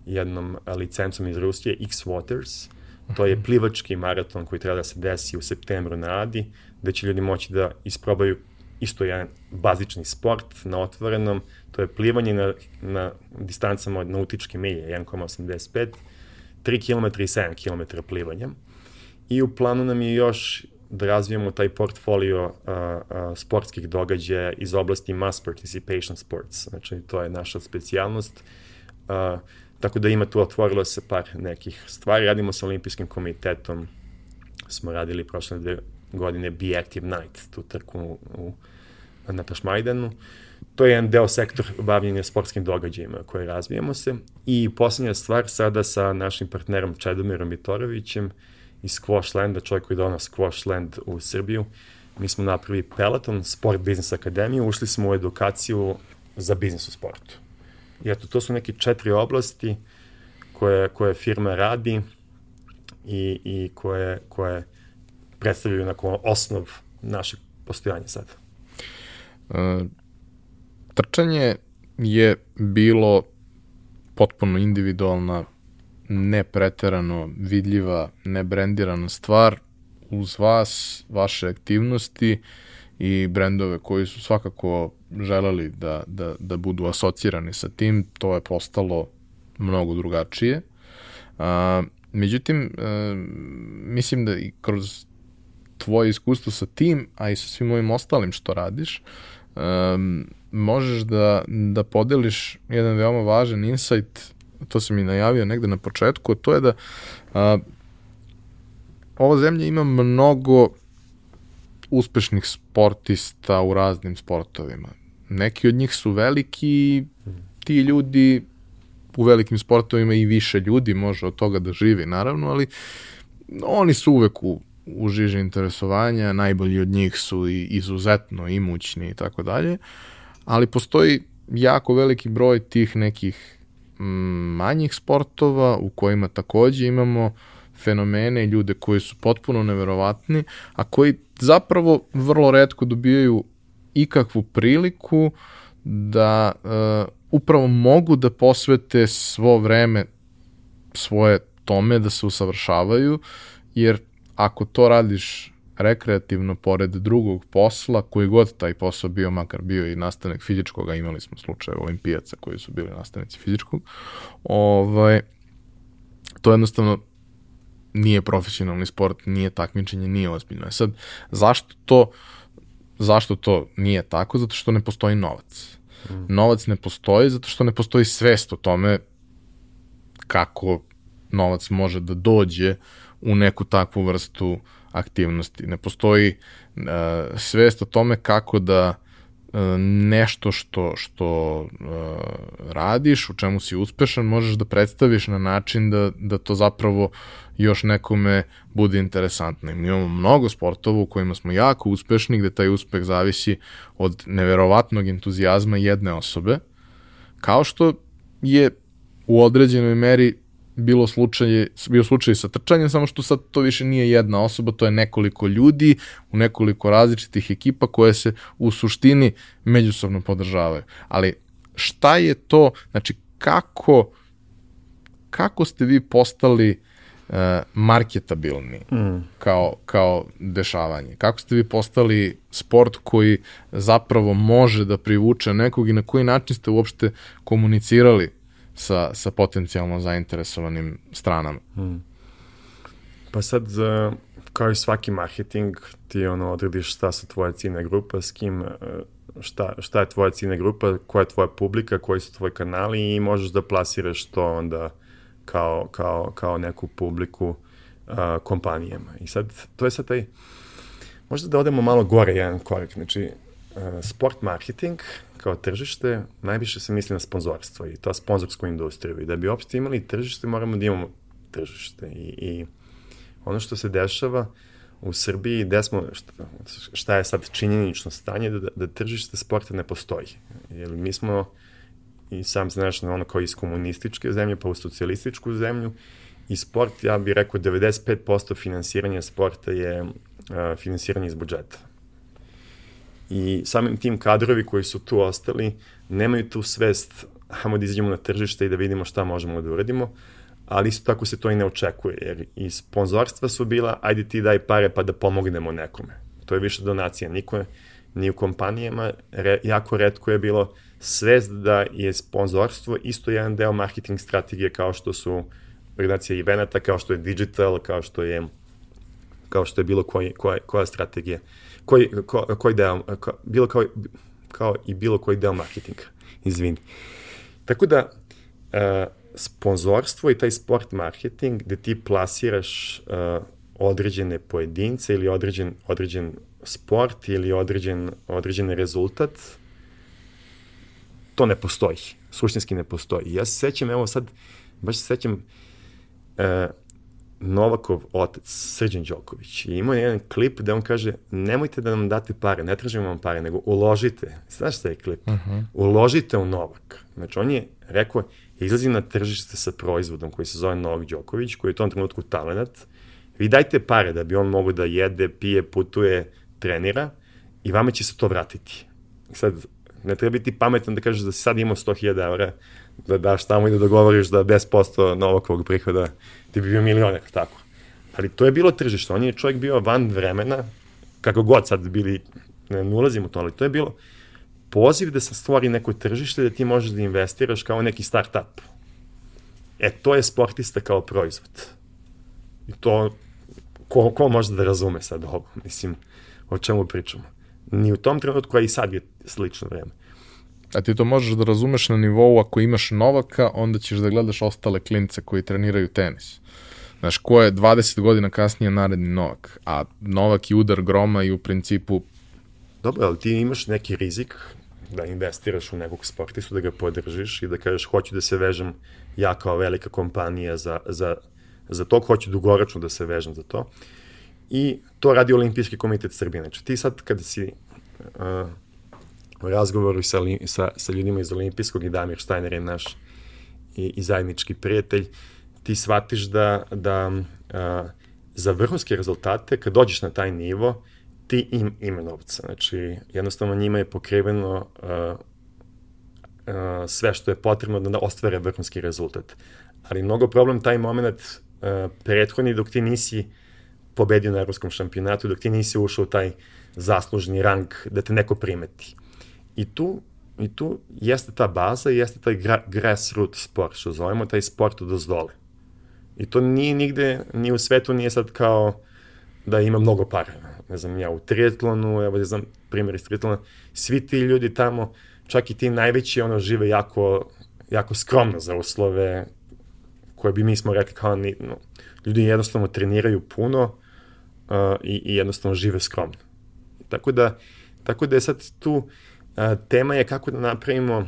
jednom licencom iz Rusije, X Waters, To je plivački maraton koji treba da se desi u septembru na Adi, gde će ljudi moći da isprobaju isto jedan bazični sport na otvorenom, to je plivanje na, na distancama od nautičke milje, 1,85, 3 km i 7 km plivanja. I u planu nam je još da razvijemo taj portfolio a, a, sportskih događaja iz oblasti mass participation sports. Znači, to je naša specijalnost. A, Tako da ima tu otvorilo se par nekih stvari. Radimo sa olimpijskim komitetom, smo radili prošle dve godine Be Active Night, tu trku u, u, na Tašmajdanu. To je jedan deo sektor bavljenja sportskim događajima koje razvijamo se. I poslednja stvar sada sa našim partnerom Čedomirom Vitorovićem iz Squashlanda, čovjek koji donao Squashland u Srbiju. Mi smo napravili Peloton, Sport Business Akademiju, ušli smo u edukaciju za biznis u sportu. I eto, to su neke četiri oblasti koje, koje firma radi i, i koje, koje predstavljaju onako osnov našeg postojanja sada. E, trčanje je bilo potpuno individualna, ne preterano vidljiva, ne brendirana stvar uz vas, vaše aktivnosti i brendove koji su svakako želeli da, da, da budu asocirani sa tim, to je postalo mnogo drugačije. A, međutim, a, mislim da i kroz tvoje iskustvo sa tim, a i sa svim ovim ostalim što radiš, a, možeš da, da podeliš jedan veoma važan insight, to sam i najavio negde na početku, to je da a, ova zemlja ima mnogo uspešnih sportista u raznim sportovima. Neki od njih su veliki, ti ljudi u velikim sportovima i više ljudi može od toga da živi, naravno, ali oni su uvek u, u žiži interesovanja, najbolji od njih su i izuzetno imućni i tako dalje, ali postoji jako veliki broj tih nekih mm, manjih sportova u kojima takođe imamo uh, fenomene i ljude koji su potpuno neverovatni, a koji zapravo vrlo redko dobijaju ikakvu priliku da uh, upravo mogu da posvete svo vreme svoje tome da se usavršavaju, jer ako to radiš rekreativno pored drugog posla, koji god taj posao bio, makar bio i nastavnik fizičkog, a imali smo slučaje olimpijaca koji su bili nastavnici fizičkog, ovaj, to jednostavno nije profesionalni sport, nije takmičenje, nije ozbiljno. E sad, zašto to, zašto to nije tako? Zato što ne postoji novac. Mm. Novac ne postoji zato što ne postoji svest o tome kako novac može da dođe u neku takvu vrstu aktivnosti. Ne postoji uh, svest o tome kako da uh, nešto što, što uh, radiš, u čemu si uspešan, možeš da predstaviš na način da, da to zapravo još nekome bude interesantno. Mi imamo mnogo sportova u kojima smo jako uspešni, gde taj uspeh zavisi od neverovatnog entuzijazma jedne osobe, kao što je u određenoj meri bilo slučaj, bio slučaj sa trčanjem, samo što sad to više nije jedna osoba, to je nekoliko ljudi u nekoliko različitih ekipa koje se u suštini međusobno podržavaju. Ali šta je to, znači kako, kako ste vi postali uh, marketabilni mm. kao, kao dešavanje? Kako ste vi postali sport koji zapravo može da privuče nekog i na koji način ste uopšte komunicirali sa, sa potencijalno zainteresovanim stranama. Hmm. Pa sad, e, kao i svaki marketing, ti ono odrediš šta su tvoja ciljna grupa, s kim, e, šta, šta je tvoja ciljna grupa, koja je tvoja publika, koji su tvoji kanali i možeš da plasiraš to onda kao, kao, kao neku publiku uh, kompanijama. I sad, to je sad taj, možda da odemo malo gore jedan korak, znači, sport marketing kao tržište, najviše se misli na sponzorstvo i to sponzorsku industriju. I da bi uopšte imali tržište, moramo da imamo tržište. I, i ono što se dešava u Srbiji, gde smo, šta, šta je sad činjenično stanje, da, da tržište sporta ne postoji. Jer mi smo, i sam znaš, ono kao iz komunističke zemlje, pa u socijalističku zemlju, i sport, ja bih rekao, 95% finansiranja sporta je uh, finansiranje iz budžeta i samim tim kadrovi koji su tu ostali nemaju tu svest hajmo da izađemo na tržište i da vidimo šta možemo da uradimo, ali isto tako se to i ne očekuje, jer i sponzorstva su bila, ajde ti daj pare pa da pomognemo nekome. To je više donacija. Niko ni u kompanijama, re, jako redko je bilo svest da je sponzorstvo isto jedan deo marketing strategije kao što su organizacija evenata, kao što je digital, kao što je kao što je bilo koji, koja, koja strategija koji, ko, koji deo, ko, bilo kao, kao i bilo koji deo marketinga, izvini. Tako da, uh, sponzorstvo i taj sport marketing gde ti plasiraš uh, određene pojedince ili određen, određen sport ili određen, određen rezultat, to ne postoji. Suštinski ne postoji. Ja se sećam, evo sad, baš se sećam, uh, Novakov otac, Srđan Đoković, i imao jedan klip gde on kaže nemojte da nam date pare, ne tražimo vam pare, nego uložite. Znaš šta je klip? Uh mhm. -huh. Uložite u Novak. Znači on je rekao, izlazi na tržište sa proizvodom koji se zove Novak Đoković, koji je u tom trenutku talent, vi dajte pare da bi on mogo da jede, pije, putuje, trenira i vama će se to vratiti. Sad, ne treba biti pametan da kažeš da si sad imao 100.000 eura, da daš tamo i da dogovoriš da 10% Novakovog prihoda ti bi bio milioner, tako. Ali to je bilo tržište, on je čovjek bio van vremena, kako god sad bili, ne, ne ulazim u to, ali to je bilo poziv da se stvori neko tržište da ti možeš da investiraš kao neki start-up. E, to je sportista kao proizvod. I to, ko, ko može da razume sad ovo, mislim, o čemu pričamo. Ni u tom trenutku, a i sad je slično vreme. A ti to možeš da razumeš na nivou ako imaš Novaka, onda ćeš da gledaš ostale klince koji treniraju tenis. Znaš, ko je 20 godina kasnije naredni Novak, a Novak je udar groma i u principu... Dobro, ali ti imaš neki rizik da investiraš u nekog sportistu, da ga podržiš i da kažeš hoću da se vežem ja kao velika kompanija za, za, za to, hoću dugoročno da se vežem za to. I to radi Olimpijski komitet Srbije. Znači ti sad kada si uh, razgovoru sa, sa, sa ljudima iz Olimpijskog i Damir Štajner je naš i, i zajednički prijatelj, ti shvatiš da, da a, za vrhunske rezultate, kad dođeš na taj nivo, ti im, ima novca. Znači, jednostavno njima je pokriveno a, a, sve što je potrebno da ostvare vrhunski rezultat. Ali mnogo problem taj moment a, prethodni dok ti nisi pobedio na evropskom šampionatu, dok ti nisi ušao u taj zaslužni rang da te neko primeti. I tu, i tu jeste ta baza, jeste taj gra, grassroot sport, što zovemo, taj sport od ozdole. I to nije nigde, ni u svetu nije sad kao da ima mnogo para. Ne znam, ja u triatlonu, evo ne znam, primjer iz triatlona, svi ti ljudi tamo, čak i ti najveći, ono, žive jako, jako skromno za uslove koje bi mi smo rekli kao, ni, no, ljudi jednostavno treniraju puno uh, i, i jednostavno žive skromno. Tako da, tako da je sad tu a, tema je kako da napravimo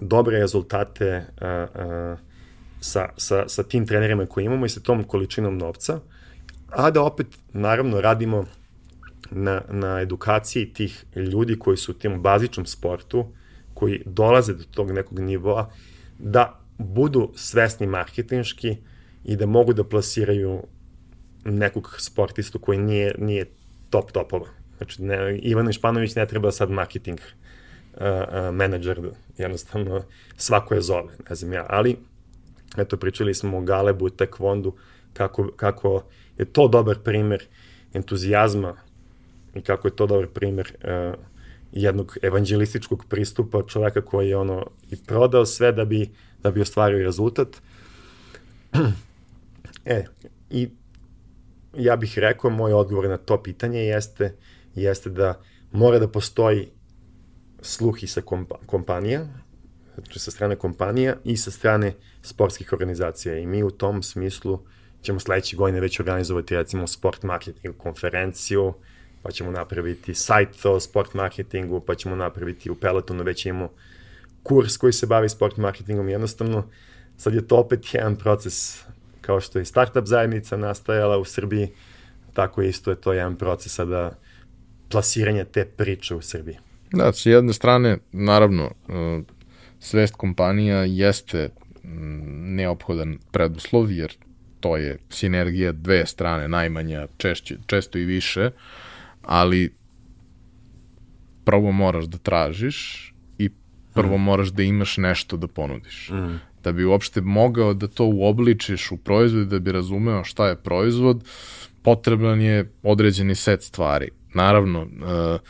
dobre rezultate a, a, sa, sa, sa tim trenerima koje imamo i sa tom količinom novca, a da opet, naravno, radimo na, na edukaciji tih ljudi koji su u tim bazičnom sportu, koji dolaze do tog nekog nivoa, da budu svesni marketinški i da mogu da plasiraju nekog sportistu koji nije, nije top topova. Znači, ne, Ivan Španović ne treba sad marketing uh, uh, menadžer, jednostavno svako je zove, ne znam ja, ali eto, pričali smo o Galebu, Tekvondu, kako, kako je to dobar primer entuzijazma i kako je to dobar primer uh, jednog evanđelističkog pristupa čoveka koji je ono i prodao sve da bi, da bi ostvario rezultat. e, i ja bih rekao, moj odgovor na to pitanje jeste, jeste da mora da postoji sluh i sa kompa kompanija, znači sa strane kompanija i sa strane sportskih organizacija. I mi u tom smislu ćemo sledeće godine već organizovati recimo sport marketing konferenciju, pa ćemo napraviti sajt o sport marketingu, pa ćemo napraviti u Pelotonu već imamo kurs koji se bavi sport marketingom. Jednostavno, sad je to opet jedan proces kao što je startup zajednica nastajala u Srbiji, tako isto je to jedan proces sada plasiranja te priče u Srbiji. Da, s jedne strane, naravno, e, svest kompanija jeste neophodan preduslov, jer to je sinergija dve strane, najmanja, češće, često i više, ali prvo moraš da tražiš i prvo mm. moraš da imaš nešto da ponudiš. Mm da bi uopšte mogao da to uobličiš u proizvod da bi razumeo šta je proizvod, potreban je određeni set stvari. Naravno, uh,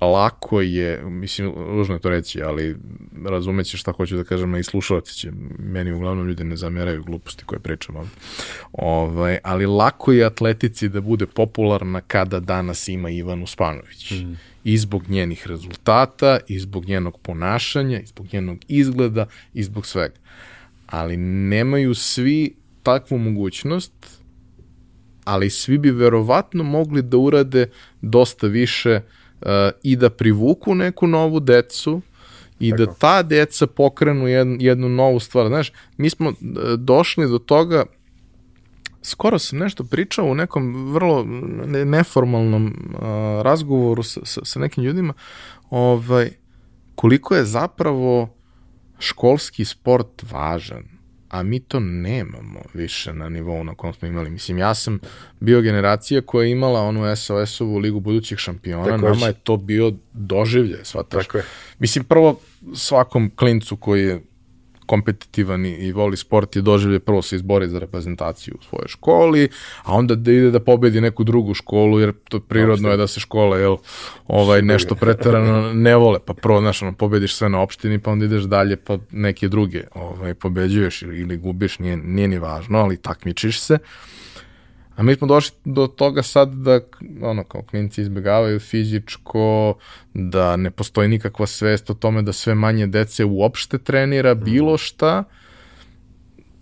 lako je, mislim, ružno je to reći, ali razumeće šta hoću da kažem, i slušalci će, meni uglavnom ljudi ne zameraju gluposti koje pričam ovde. Ovaj, ali lako je atletici da bude popularna kada danas ima Ivanu Spanović. Mm. I zbog njenih rezultata, i zbog njenog ponašanja, i zbog njenog izgleda, i zbog svega. Ali nemaju svi takvu mogućnost, ali svi bi verovatno mogli da urade dosta više uh, i da privuku neku novu decu i da Tako. da ta deca pokrenu jednu, jednu novu stvar. Znaš, mi smo e, došli do toga skoro sam nešto pričao u nekom vrlo neformalnom uh, razgovoru sa, sa, sa nekim ljudima ovaj, koliko je zapravo školski sport važan a mi to nemamo više na nivou na kom smo imali. Mislim, ja sam bio generacija koja je imala onu SOS-ovu ligu budućih šampiona, Tako nama je to bio doživlje, shvataš. Tako je. Mislim, prvo svakom klincu koji je kompetitivan i, i voli sport je doživlje prvo se izbori za reprezentaciju u svojoj školi, a onda da ide da pobedi neku drugu školu, jer to prirodno je da se škole jel, ovaj, nešto pretarano ne vole, pa prvo, znaš, ono, pobediš sve na opštini, pa onda ideš dalje, pa neke druge ovaj, pobeđuješ ili, ili gubiš, nije, nije ni važno, ali takmičiš se. A mi smo došli do toga sad da, ono, kao klinci izbjegavaju fizičko, da ne postoji nikakva svest o tome da sve manje dece uopšte trenira mhm. bilo šta,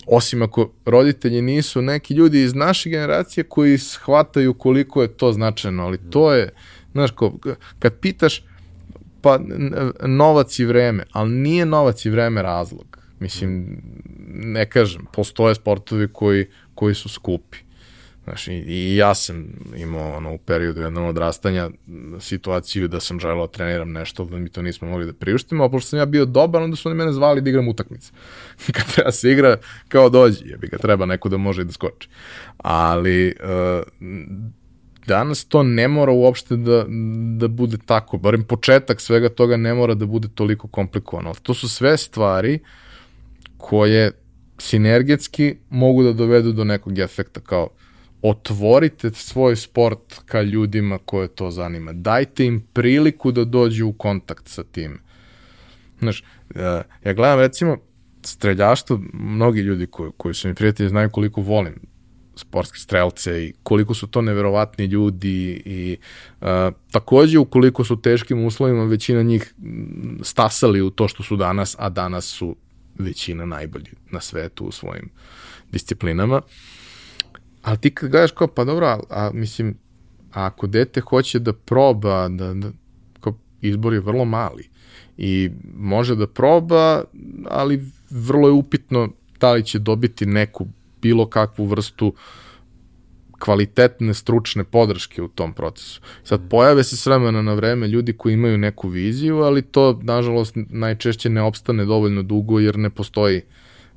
osim ako roditelji nisu neki ljudi iz naše generacije koji shvataju koliko je to značajno, ali to je, znaš, ko, kad pitaš, pa novac i vreme, ali nije novac i vreme razlog. Mislim, ne kažem, postoje sportovi koji, koji su skupi Znaš, i, i ja sam imao ono, u periodu jednog odrastanja situaciju da sam želeo da treniram nešto, da mi to nismo mogli da priuštimo, a pošto sam ja bio dobar, onda su oni mene zvali da igram utakmice. Kad treba se igra, kao dođi, jebi ga, treba neko da može i da skoči. Ali uh, danas to ne mora uopšte da, da bude tako, barem početak svega toga ne mora da bude toliko komplikovano. To su sve stvari koje sinergetski mogu da dovedu do nekog efekta kao otvorite svoj sport ka ljudima koje to zanima. Dajte im priliku da dođu u kontakt sa tim. Znaš, ja gledam recimo streljaštvo, mnogi ljudi koji, koji su mi prijatelji znaju koliko volim sportske strelce i koliko su to neverovatni ljudi i uh, takođe ukoliko su teškim uslovima većina njih stasali u to što su danas, a danas su većina najbolji na svetu u svojim disciplinama. Uh, Ali ti kad gledaš kao, pa dobro, a, a mislim, a ako dete hoće da proba, da, da kao, izbor je vrlo mali i može da proba, ali vrlo je upitno da li će dobiti neku bilo kakvu vrstu kvalitetne stručne podrške u tom procesu. Sad pojave se s vremena na vreme ljudi koji imaju neku viziju, ali to nažalost najčešće ne opstane dovoljno dugo jer ne postoji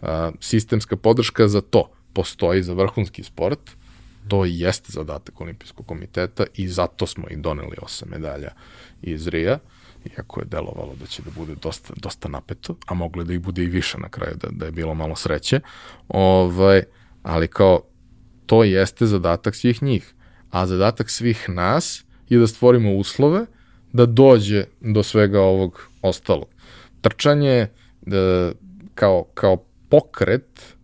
a, sistemska podrška za to. Postoji za vrhunski sport, to i jeste zadatak olimpijskog komiteta i zato smo i doneli osam medalja iz Rija, iako je delovalo da će da bude dosta, dosta napeto, a moglo da ih bude i više na kraju, da, da je bilo malo sreće. Ovaj, ali kao, to jeste zadatak svih njih. A zadatak svih nas je da stvorimo uslove da dođe do svega ovog ostalog. Trčanje da, kao, kao pokret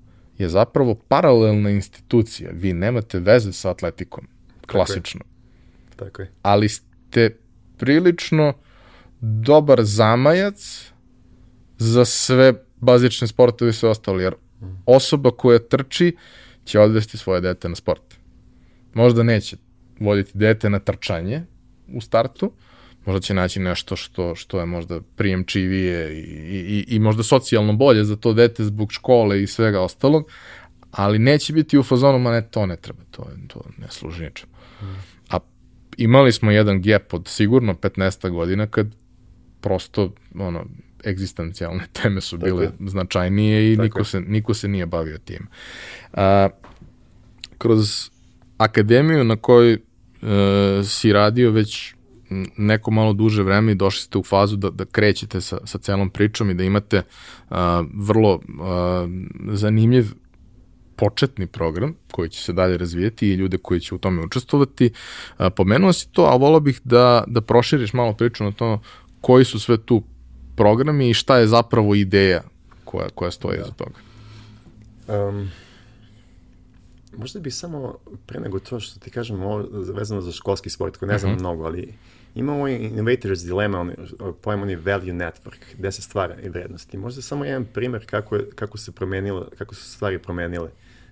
je zapravo paralelna institucija. Vi nemate veze sa atletikom, klasično. Tako je. Tako je. Ali ste prilično dobar zamajac za sve bazične sportove i sve ostalo, jer osoba koja trči će odvesti svoje dete na sport. Možda neće voditi dete na trčanje u startu, možda će naći nešto što, što je možda prijemčivije i, i, i možda socijalno bolje za to dete zbog škole i svega ostalog, ali neće biti u fazonu, ma ne, to ne treba, to, to ne služi ničem. A imali smo jedan gap od sigurno 15 godina kad prosto ono, egzistencijalne teme su bile Tako značajnije i niko se, niko se nije bavio tim. A, kroz akademiju na kojoj e, si radio već neko malo duže vreme i došli ste u fazu da, da krećete sa, sa celom pričom i da imate a, vrlo a, zanimljiv početni program koji će se dalje razvijeti i ljude koji će u tome učestvovati. A, pomenuo si to, a volao bih da, da proširiš malo priču na to koji su sve tu programi i šta je zapravo ideja koja, koja stoji da. za toga? Um, možda bi samo, pre nego to što ti kažem, ovo vezano za školski sport, koji ne znam uh mhm. -huh. mnogo, ali ima ovaj Innovators Dilemma, on, pojem on je Value Network, gde se stvara i vrednosti. Možda samo jedan primer kako, je, kako, se promenile, kako su stvari promenile.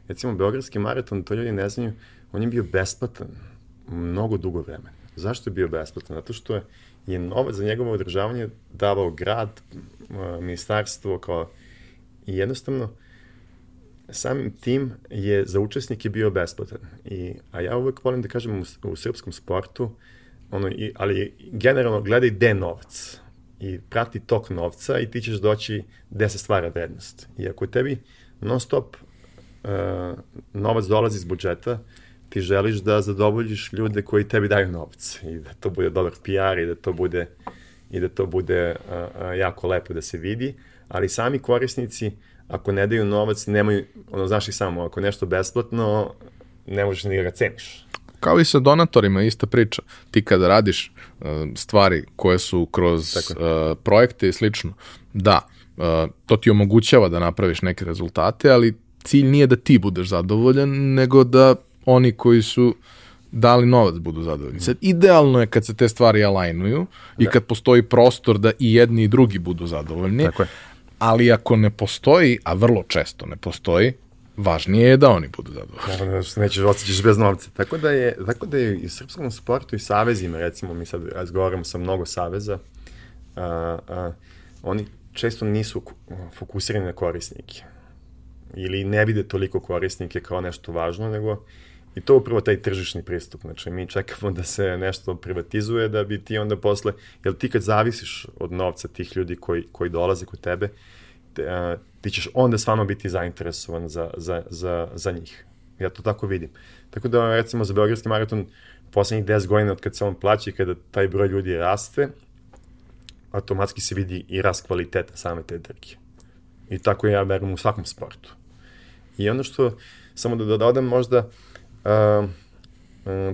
Recimo, Beogradski maraton, to ljudi ne znaju, on je bio besplatan mnogo dugo vremena. Zašto je bio besplatan? Zato što je je novac za njegovo održavanje davao grad, ministarstvo, kao i jednostavno samim tim je za učesnike bio besplatan. I, a ja uvek volim da kažem u, u srpskom sportu, ono, i, ali generalno gledaj gde novac i prati tok novca i ti ćeš doći gde se stvara vrednost. I ako tebi non stop uh, novac dolazi iz budžeta, ti želiš da zadovoljiš ljude koji tebi daju novac i da to bude dobar PR i da to bude i da to bude a, jako lepo da se vidi, ali sami korisnici ako ne daju novac, nemaju, ono, znaš i samo, ako nešto besplatno, ne možeš ni da ga ceniš. Kao i sa donatorima, ista priča. Ti kada radiš uh, stvari koje su kroz uh, projekte i slično, da, uh, to ti omogućava da napraviš neke rezultate, ali cilj nije da ti budeš zadovoljan, nego da oni koji su dali novac budu zadovoljni. Sad, idealno je kad se te stvari alajnuju i da. kad postoji prostor da i jedni i drugi budu zadovoljni, Tako je. ali ako ne postoji, a vrlo često ne postoji, važnije je da oni budu zadovoljni. Da se nećeš, osjećaš bez novca. Tako da je, tako da je i u srpskom sportu i savezima, recimo mi sad razgovaramo sa mnogo saveza, a, a, oni često nisu fokusirani na korisnike ili ne vide toliko korisnike kao nešto važno, nego I to upravo taj tržišni pristup. Znači, mi čekamo da se nešto privatizuje, da bi ti onda posle, jer ti kad zavisiš od novca tih ljudi koji, koji dolaze kod tebe, te, ti ćeš onda stvarno biti zainteresovan za, za, za, za njih. Ja to tako vidim. Tako da, recimo, za Beogradski maraton, poslednjih 10 godina od kad se on plaća i kada taj broj ljudi raste, automatski se vidi i rast kvaliteta same te trke. I tako ja verujem u svakom sportu. I ono što, samo da dodam možda, uh,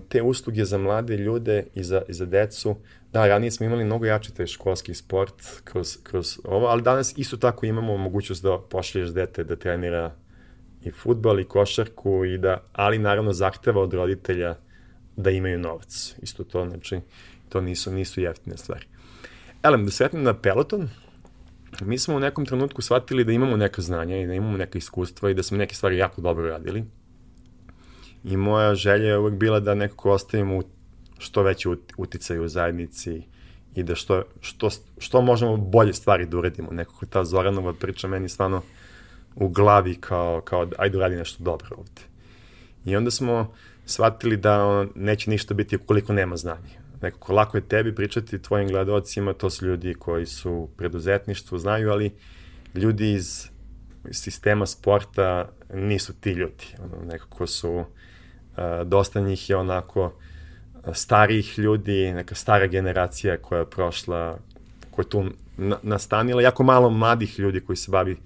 te usluge za mlade ljude i za, i za decu, da, ranije smo imali mnogo jači taj školski sport kroz, kroz ovo, ali danas isto tako imamo mogućnost da pošliješ dete da trenira i futbol i košarku i da, ali naravno zahteva od roditelja da imaju novac. Isto to, znači, to nisu, nisu jeftine stvari. Elem, da sretnem na peloton, mi smo u nekom trenutku shvatili da imamo neka znanja i da imamo neka iskustva i da smo neke stvari jako dobro radili I moja želja je uvek bila da nekako ostavimo što veći uticaj u zajednici i da što, što, što možemo bolje stvari da uredimo. Nekako ta Zoranova priča meni stvarno u glavi kao, kao ajde uradi nešto dobro ovde. I onda smo shvatili da neće ništa biti ukoliko nema znanja. Nekako lako je tebi pričati tvojim gledalcima, to su ljudi koji su u preduzetništvu, znaju, ali ljudi iz sistema sporta nisu ti ljudi. Ono, nekako su, uh, dosta njih je onako starijih ljudi, neka stara generacija koja je prošla, koja je tu nastanila, jako malo mladih ljudi koji se bavi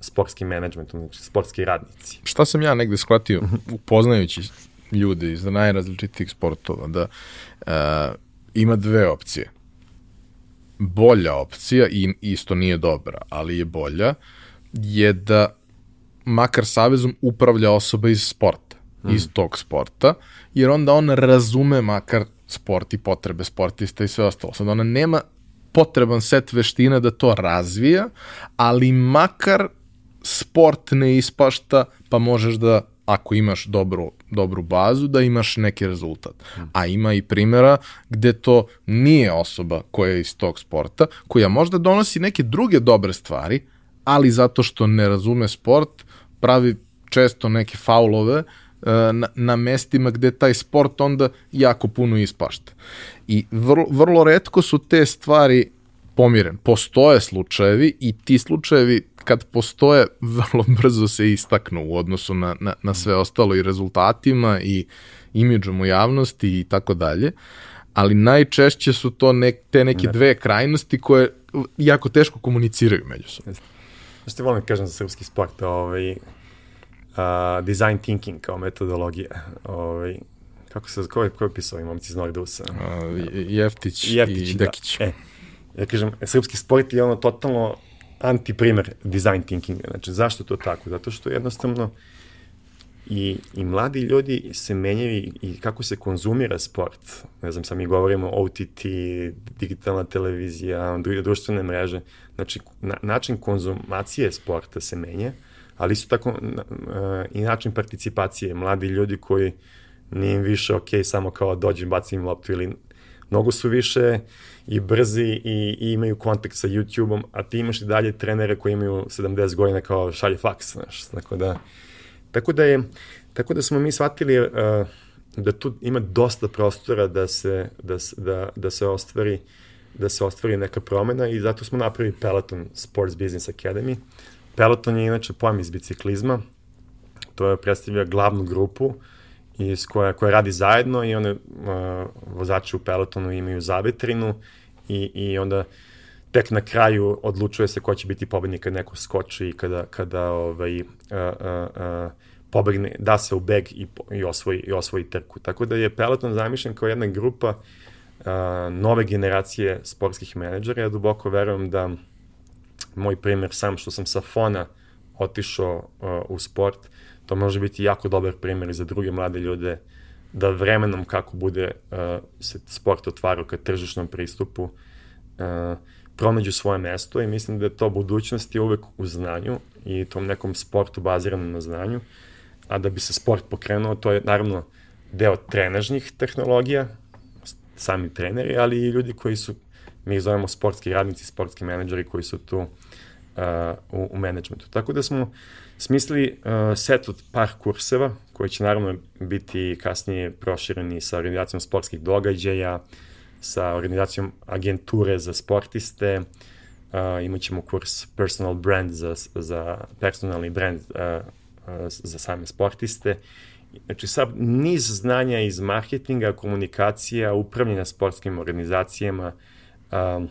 sportskim menadžmentom, znači sportski radnici. Šta sam ja negde shvatio, upoznajući ljude iz najrazličitijih sportova, da uh, ima dve opcije. Bolja opcija, i isto nije dobra, ali je bolja, je da makar savezom upravlja osoba iz sporta, mm. iz tog sporta, jer onda on razume makar sport i potrebe sportista i sve ostalo. Sad ona nema potreban set veština da to razvija, ali makar sport ne ispašta, pa možeš da ako imaš dobru, dobru bazu, da imaš neki rezultat. A ima i primjera gde to nije osoba koja je iz tog sporta, koja možda donosi neke druge dobre stvari, ali zato što ne razume sport, pravi često neke faulove na, na mestima gde taj sport onda jako puno ispašta. I vrlo, vrlo redko su te stvari pomiren. Postoje slučajevi i ti slučajevi kad postoje vrlo brzo se istaknu u odnosu na, na, na sve ostalo i rezultatima i imidžom u javnosti i tako dalje, ali najčešće su to nek, te neke dve krajnosti koje jako teško komuniciraju međusobno. Što ti volim da kažem za srpski sport, ovaj, uh, design thinking kao metodologija. Ovaj, kako se, ko je, ko je pisao i momci iz Nordusa? Uh, Jeftić, Jeftić i da. Dekić. Da. E, ja kažem, srpski sport je ono totalno antiprimer design thinkinga. Znači, zašto to tako? Zato što jednostavno i, i mladi ljudi se menjaju i, i kako se konzumira sport. Ne znam, sad mi govorimo OTT, digitalna televizija, društvene mreže. Znači, na, način konzumacije sporta se menja, ali isto tako na, i način participacije. Mladi ljudi koji nije im više ok samo kao dođem, bacim loptu ili mnogo su više i brzi i, i imaju kontakt sa YouTube-om, a ti imaš i dalje trenere koji imaju 70 godina kao šalje faks, znaš, tako da, tako da je, tako da smo mi shvatili uh, da tu ima dosta prostora da se, da, da, da se ostvari da se ostvari neka promena i zato smo napravili Peloton Sports Business Academy. Peloton je inače pojam iz biciklizma, to je predstavlja glavnu grupu uh, iz koja, koja radi zajedno i one uh, vozači u pelotonu imaju zavetrinu i, i onda tek na kraju odlučuje se ko će biti pobednik kad neko skoči i kada, kada ovaj, uh, uh, uh, pobegne, da se u beg i, i, osvoji, i osvoji trku. Tako da je peloton zamišljen kao jedna grupa uh, nove generacije sportskih menadžera. Ja duboko verujem da moj primer sam što sam sa fona otišao uh, u sport, to može biti jako dobar primjer za druge mlade ljude da vremenom kako bude uh, se sport otvara ka tržišnom pristupu uh, pronađu svoje mesto i mislim da je to budućnost je uvek u znanju i tom nekom sportu baziranom na znanju, a da bi se sport pokrenuo, to je naravno deo trenažnih tehnologija, sami treneri, ali i ljudi koji su, mi ih zovemo sportski radnici, sportski menadžeri koji su tu uh, u, u menadžmentu. Tako da smo smislili uh, set od par kurseva, koji će naravno biti kasnije prošireni sa organizacijom sportskih događaja, sa organizacijom agenture za sportiste, uh, imat ćemo kurs personal brand za, za personalni brand uh, uh, za same sportiste. Znači sad niz znanja iz marketinga, komunikacija, upravljanja sportskim organizacijama, um,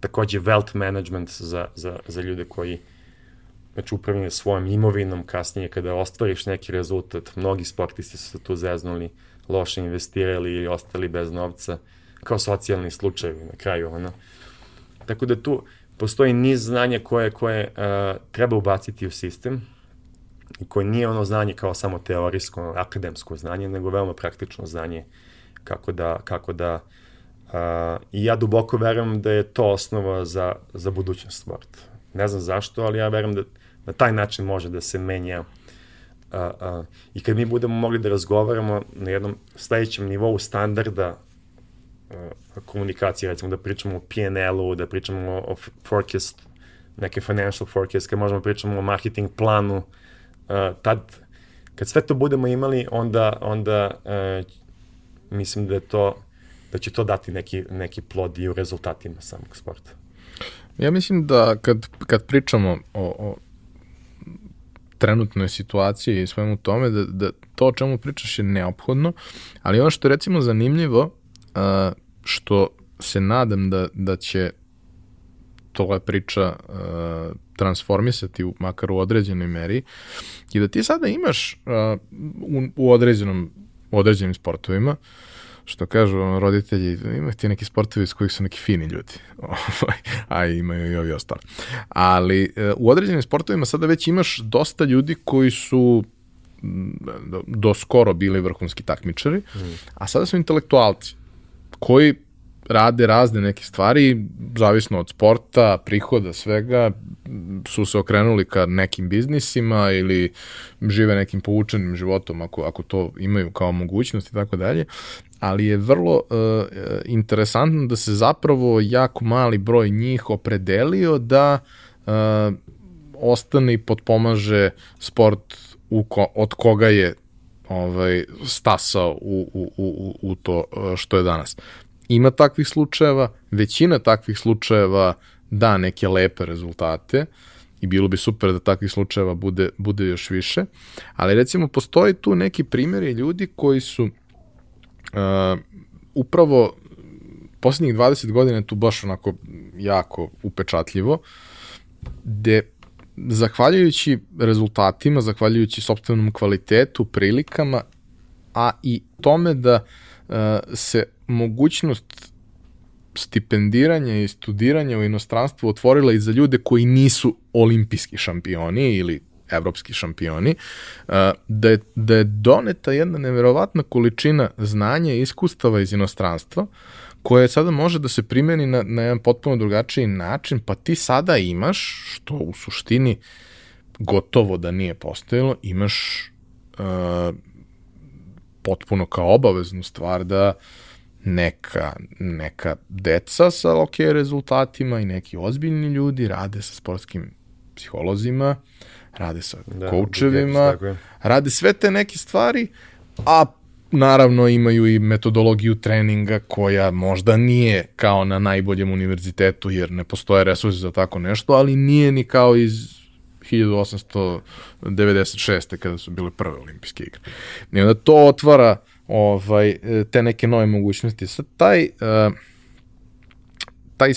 takođe wealth management za, za, za ljude koji znači upravljanje svojom imovinom kasnije kada ostvariš neki rezultat, mnogi sportisti su se tu zeznuli, loše investirali ili ostali bez novca, kao socijalni slučajevi na kraju, ono. Tako da tu postoji niz znanja koje, koje uh, treba ubaciti u sistem i koje nije ono znanje kao samo teorijsko, akademsko znanje, nego veoma praktično znanje kako da, kako da uh, i ja duboko verujem da je to osnova za, za budućnost sporta. Ne znam zašto, ali ja verujem da na taj način može da se menja a, a, i kad mi budemo mogli da razgovaramo na jednom sledećem nivou standarda uh, komunikaciji, recimo da pričamo o P&L-u, da pričamo o forecast, neke financial forecast, kad možemo da pričamo o marketing planu, uh, tad, kad sve to budemo imali, onda, onda uh, mislim da je to, da će to dati neki, neki plod i u rezultatima samog sporta. Ja mislim da kad, kad pričamo o, o trenutnoj situaciji i svemu tome, da, da to o čemu pričaš je neophodno, ali ono što je recimo zanimljivo, što se nadam da, da će toga priča uh, transformisati u, makar u određenoj meri i da ti sada imaš uh, u, u određenom u određenim sportovima što kažu roditelji, ima ti neki sportovi s kojih su neki fini ljudi, ovaj, a imaju i ovi ostali. Ali uh, u određenim sportovima sada već imaš dosta ljudi koji su do, do skoro bili vrhunski takmičari, mm. a sada su intelektualci koji rade razne neke stvari, zavisno od sporta, prihoda, svega, su se okrenuli ka nekim biznisima ili žive nekim poučenim životom ako, ako to imaju kao mogućnost i tako dalje, ali je vrlo uh, interesantno da se zapravo jako mali broj njih opredelio da uh, ostane i potpomaže sport u ko, od koga je ovaj stasao u, u, u, u to što je danas. Ima takvih slučajeva, većina takvih slučajeva da neke lepe rezultate i bilo bi super da takvih slučajeva bude, bude još više, ali recimo postoji tu neki primjeri ljudi koji su uh, upravo poslednjih 20 godina tu baš onako jako upečatljivo, gde zahvaljujući rezultatima, zahvaljujući sobstvenom kvalitetu, prilikama, a i tome da uh, se mogućnost stipendiranja i studiranja u inostranstvu otvorila i za ljude koji nisu olimpijski šampioni ili evropski šampioni, da je, da je doneta jedna neverovatna količina znanja i iskustava iz inostranstva, koje sada može da se primeni na, na jedan potpuno drugačiji način, pa ti sada imaš, što u suštini gotovo da nije postojalo, imaš uh, potpuno kao obaveznu stvar da uh, neka, neka deca sa ok rezultatima i neki ozbiljni ljudi rade sa sportskim psiholozima, rade sa da, koučevima, rade sve te neke stvari, a naravno imaju i metodologiju treninga koja možda nije kao na najboljem univerzitetu jer ne postoje resursi za tako nešto, ali nije ni kao iz 1896. kada su bile prve olimpijske igre. I onda to otvara ovaj, te neke nove mogućnosti. Sad taj, uh, taj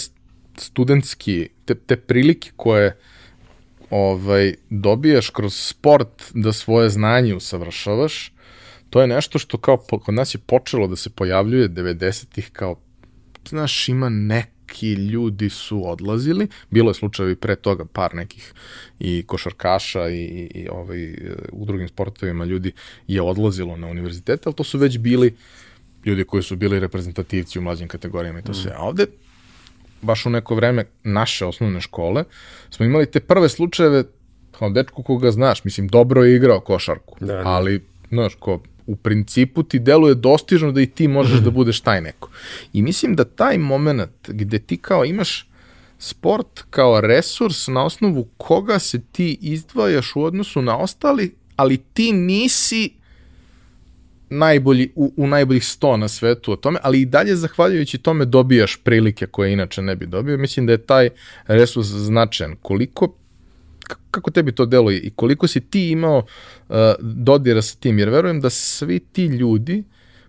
studentski, te, te prilike koje ovaj, dobijaš kroz sport da svoje znanje usavršavaš, to je nešto što kao kod nas je počelo da se pojavljuje 90-ih kao, znaš, ima nek neki ljudi su odlazili, bilo je slučajevi pre toga par nekih i košarkaša i, i, i ovaj, u drugim sportovima ljudi je odlazilo na univerzitete, ali to su već bili ljudi koji su bili reprezentativci u mlađim kategorijama i to mm. sve. A ovde, baš u neko vreme naše osnovne škole, smo imali te prve slučajeve kao dečko koga znaš, mislim, dobro je igrao košarku, da, da. ali, znaš, ko u principu ti deluje dostižno da i ti možeš da budeš taj neko. I mislim da taj moment gde ti kao imaš sport kao resurs na osnovu koga se ti izdvajaš u odnosu na ostali, ali ti nisi najbolji, u, u najboljih 100 na svetu o tome, ali i dalje zahvaljujući tome dobijaš prilike koje inače ne bi dobio. Mislim da je taj resurs značajan. Koliko kako tebi to deluje i koliko si ti imao uh, dodira sa tim, jer verujem da svi ti ljudi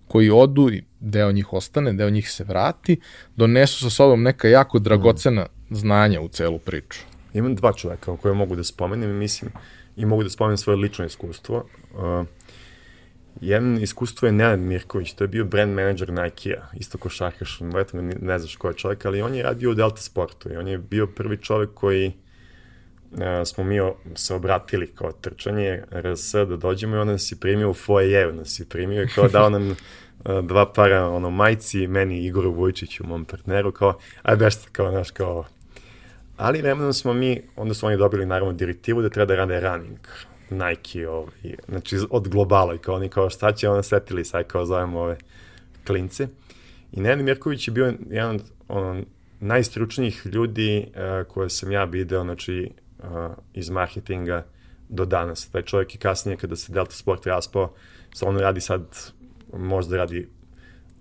koji odu i deo njih ostane, deo njih se vrati, donesu sa sobom neka jako dragocena znanja u celu priču. Imam dva čoveka koje mogu da spomenem i mislim i mogu da spomenem svoje lično iskustvo. Uh, jedan iskustvo je Nenad Mirković, to je bio brand manager Nike-a, isto košarkaš, vjerojatno ne znaš ko je čovjek, ali on je radio u Delta Sportu i on je bio prvi čovjek koji uh, smo mi se obratili kao trčanje RS da dođemo i on nas je primio u foyer, nas je primio i kao dao nam uh, dva para ono majci, meni Igoru Vujčiću, mom partneru, kao, aj bešte, kao, naš, kao, ali vremenom smo mi, onda su oni dobili naravno direktivu da treba da rade running, Nike, ovaj, znači od globala i kao oni kao šta će, onda setili, saj kao zovemo ove klince. I Nenad Mirković je bio jedan od ono, najstručnijih ljudi uh, koje sam ja video, znači, uh, iz marketinga do danas. Taj čovjek i kasnije kada se Delta Sport raspao, sa ono radi sad, možda radi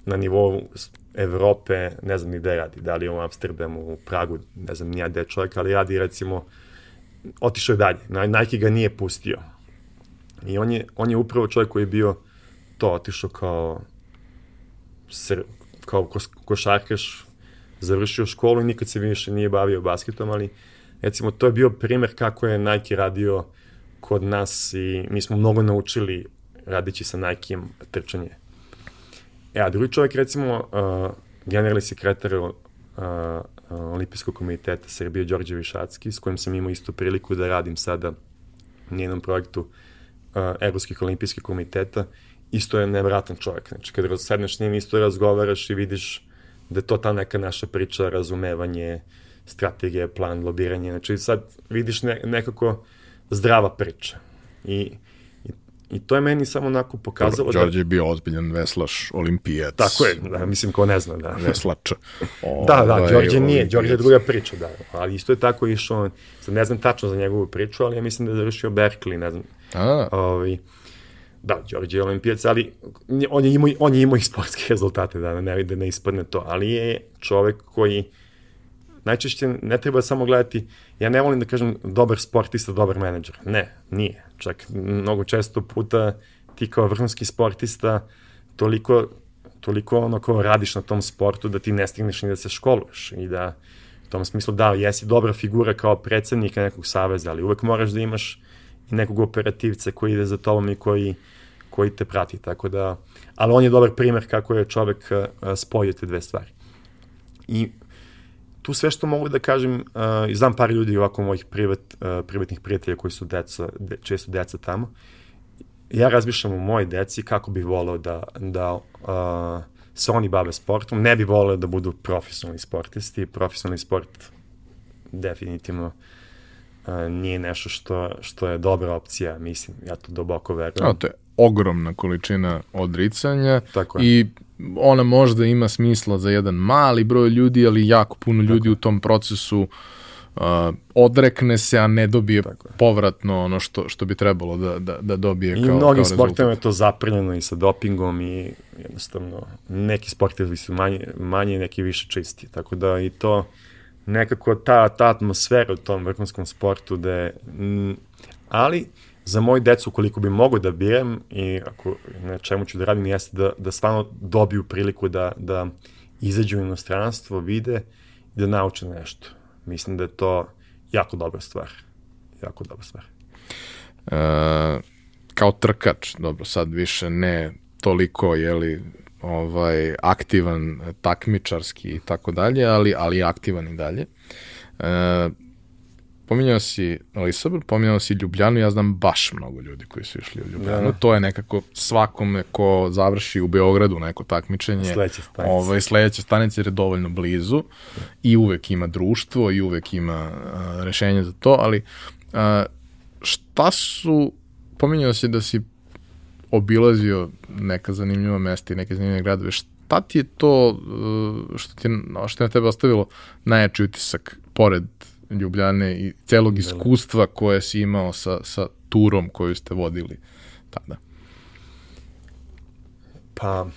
na nivou Evrope, ne znam ni gde radi, da li je u Amsterdamu, u Pragu, ne znam nija gde je čovjek, ali radi recimo, otišao je dalje, Nike ga nije pustio. I on je, on je upravo čovjek koji je bio to, otišao kao, sr, kao košarkaš, završio školu i nikad se više nije bavio basketom, ali recimo to je bio primer kako je Nike radio kod nas i mi smo mnogo naučili radići sa Nike-em trčanje. E, a drugi čovjek, recimo, uh, generalni sekretar uh, Olimpijskog komiteta Srbije, Đorđe Višacki, s kojim sam imao istu priliku da radim sada u njenom projektu uh, Evropskih olimpijskih komiteta, isto je nevratan čovjek. Znači, kada sedneš s njim, isto razgovaraš i vidiš da je to ta neka naša priča, razumevanje, strategije, plan, lobiranje. Znači, sad vidiš ne, nekako zdrava priča. I I to je meni samo onako pokazalo Dobro, Đorđe da... je bio ozbiljan veslaš, olimpijac. Tako je, da, mislim ko ne zna, da. Veslač. O, da, da, ovaj, Đorđe nije, Đorđe je druga priča, da. Ali isto je tako išao, sad ne znam tačno za njegovu priču, ali ja mislim da je završio Berkeley, ne znam. A. Ovi, da, Đorđe je olimpijac, ali on je imao, on je imao i sportske rezultate, da ne, da ne ispadne to, ali je čovek koji najčešće ne treba samo gledati, ja ne volim da kažem dobar sportista, dobar menadžer. Ne, nije. Čak mnogo često puta ti kao vrhunski sportista toliko, toliko ono kao radiš na tom sportu da ti ne stigneš ni da se školuješ i da u tom smislu da, jesi dobra figura kao predsednika nekog saveza, ali uvek moraš da imaš i nekog operativca koji ide za tobom i koji, koji te prati, tako da, ali on je dobar primer kako je čovek spojio te dve stvari. I tu sve što mogu da kažem, uh, i znam par ljudi ovako mojih privat, uh, privatnih prijatelja koji su deca, de, često deca tamo, ja razmišljam o mojoj deci kako bih volao da, da uh, se oni bave sportom, ne bih volao da budu profesionalni sportisti, profesionalni sport definitivno uh, nije nešto što, što je dobra opcija, mislim, ja to duboko verujem. A, to je ogromna količina odricanja Tako je. i ona možda ima smisla za jedan mali broj ljudi, ali jako puno ljudi Tako. u tom procesu uh, odrekne se, a ne dobije Tako. povratno ono što, što bi trebalo da, da, da dobije I kao, I mnogim sportovima je to zaprljeno i sa dopingom i jednostavno neki sportovi su manje, manje neki više čisti. Tako da i to nekako ta, ta atmosfera u tom vrhunskom sportu da je, ali za moju decu, koliko bi mogo da biram i ako na čemu ću da radim, jeste da, da stvarno dobiju priliku da, da izađu u inostranstvo, vide i da nauče nešto. Mislim da je to jako dobra stvar. Jako dobra stvar. E, kao trkač, dobro, sad više ne toliko, jeli, ovaj, aktivan takmičarski i tako dalje, ali, ali aktivan i dalje. E, pominjao si Lisabon, pominjao si Ljubljanu, ja znam baš mnogo ljudi koji su išli u Ljubljanu. Da. To je nekako svakome ko završi u Beogradu neko takmičenje. Sledeća stanica. Ovaj, sledeća stanica jer je dovoljno blizu da. i uvek ima društvo i uvek ima uh, rešenje za to, ali uh, šta su, pominjao si da si obilazio neka zanimljiva mesta i neke zanimljive gradove, šta ti je to što, ti, što je na tebe ostavilo najjači utisak pored Ljubljane i celog iskustva koje si imao sa, sa turom koju ste vodili tada? Pa,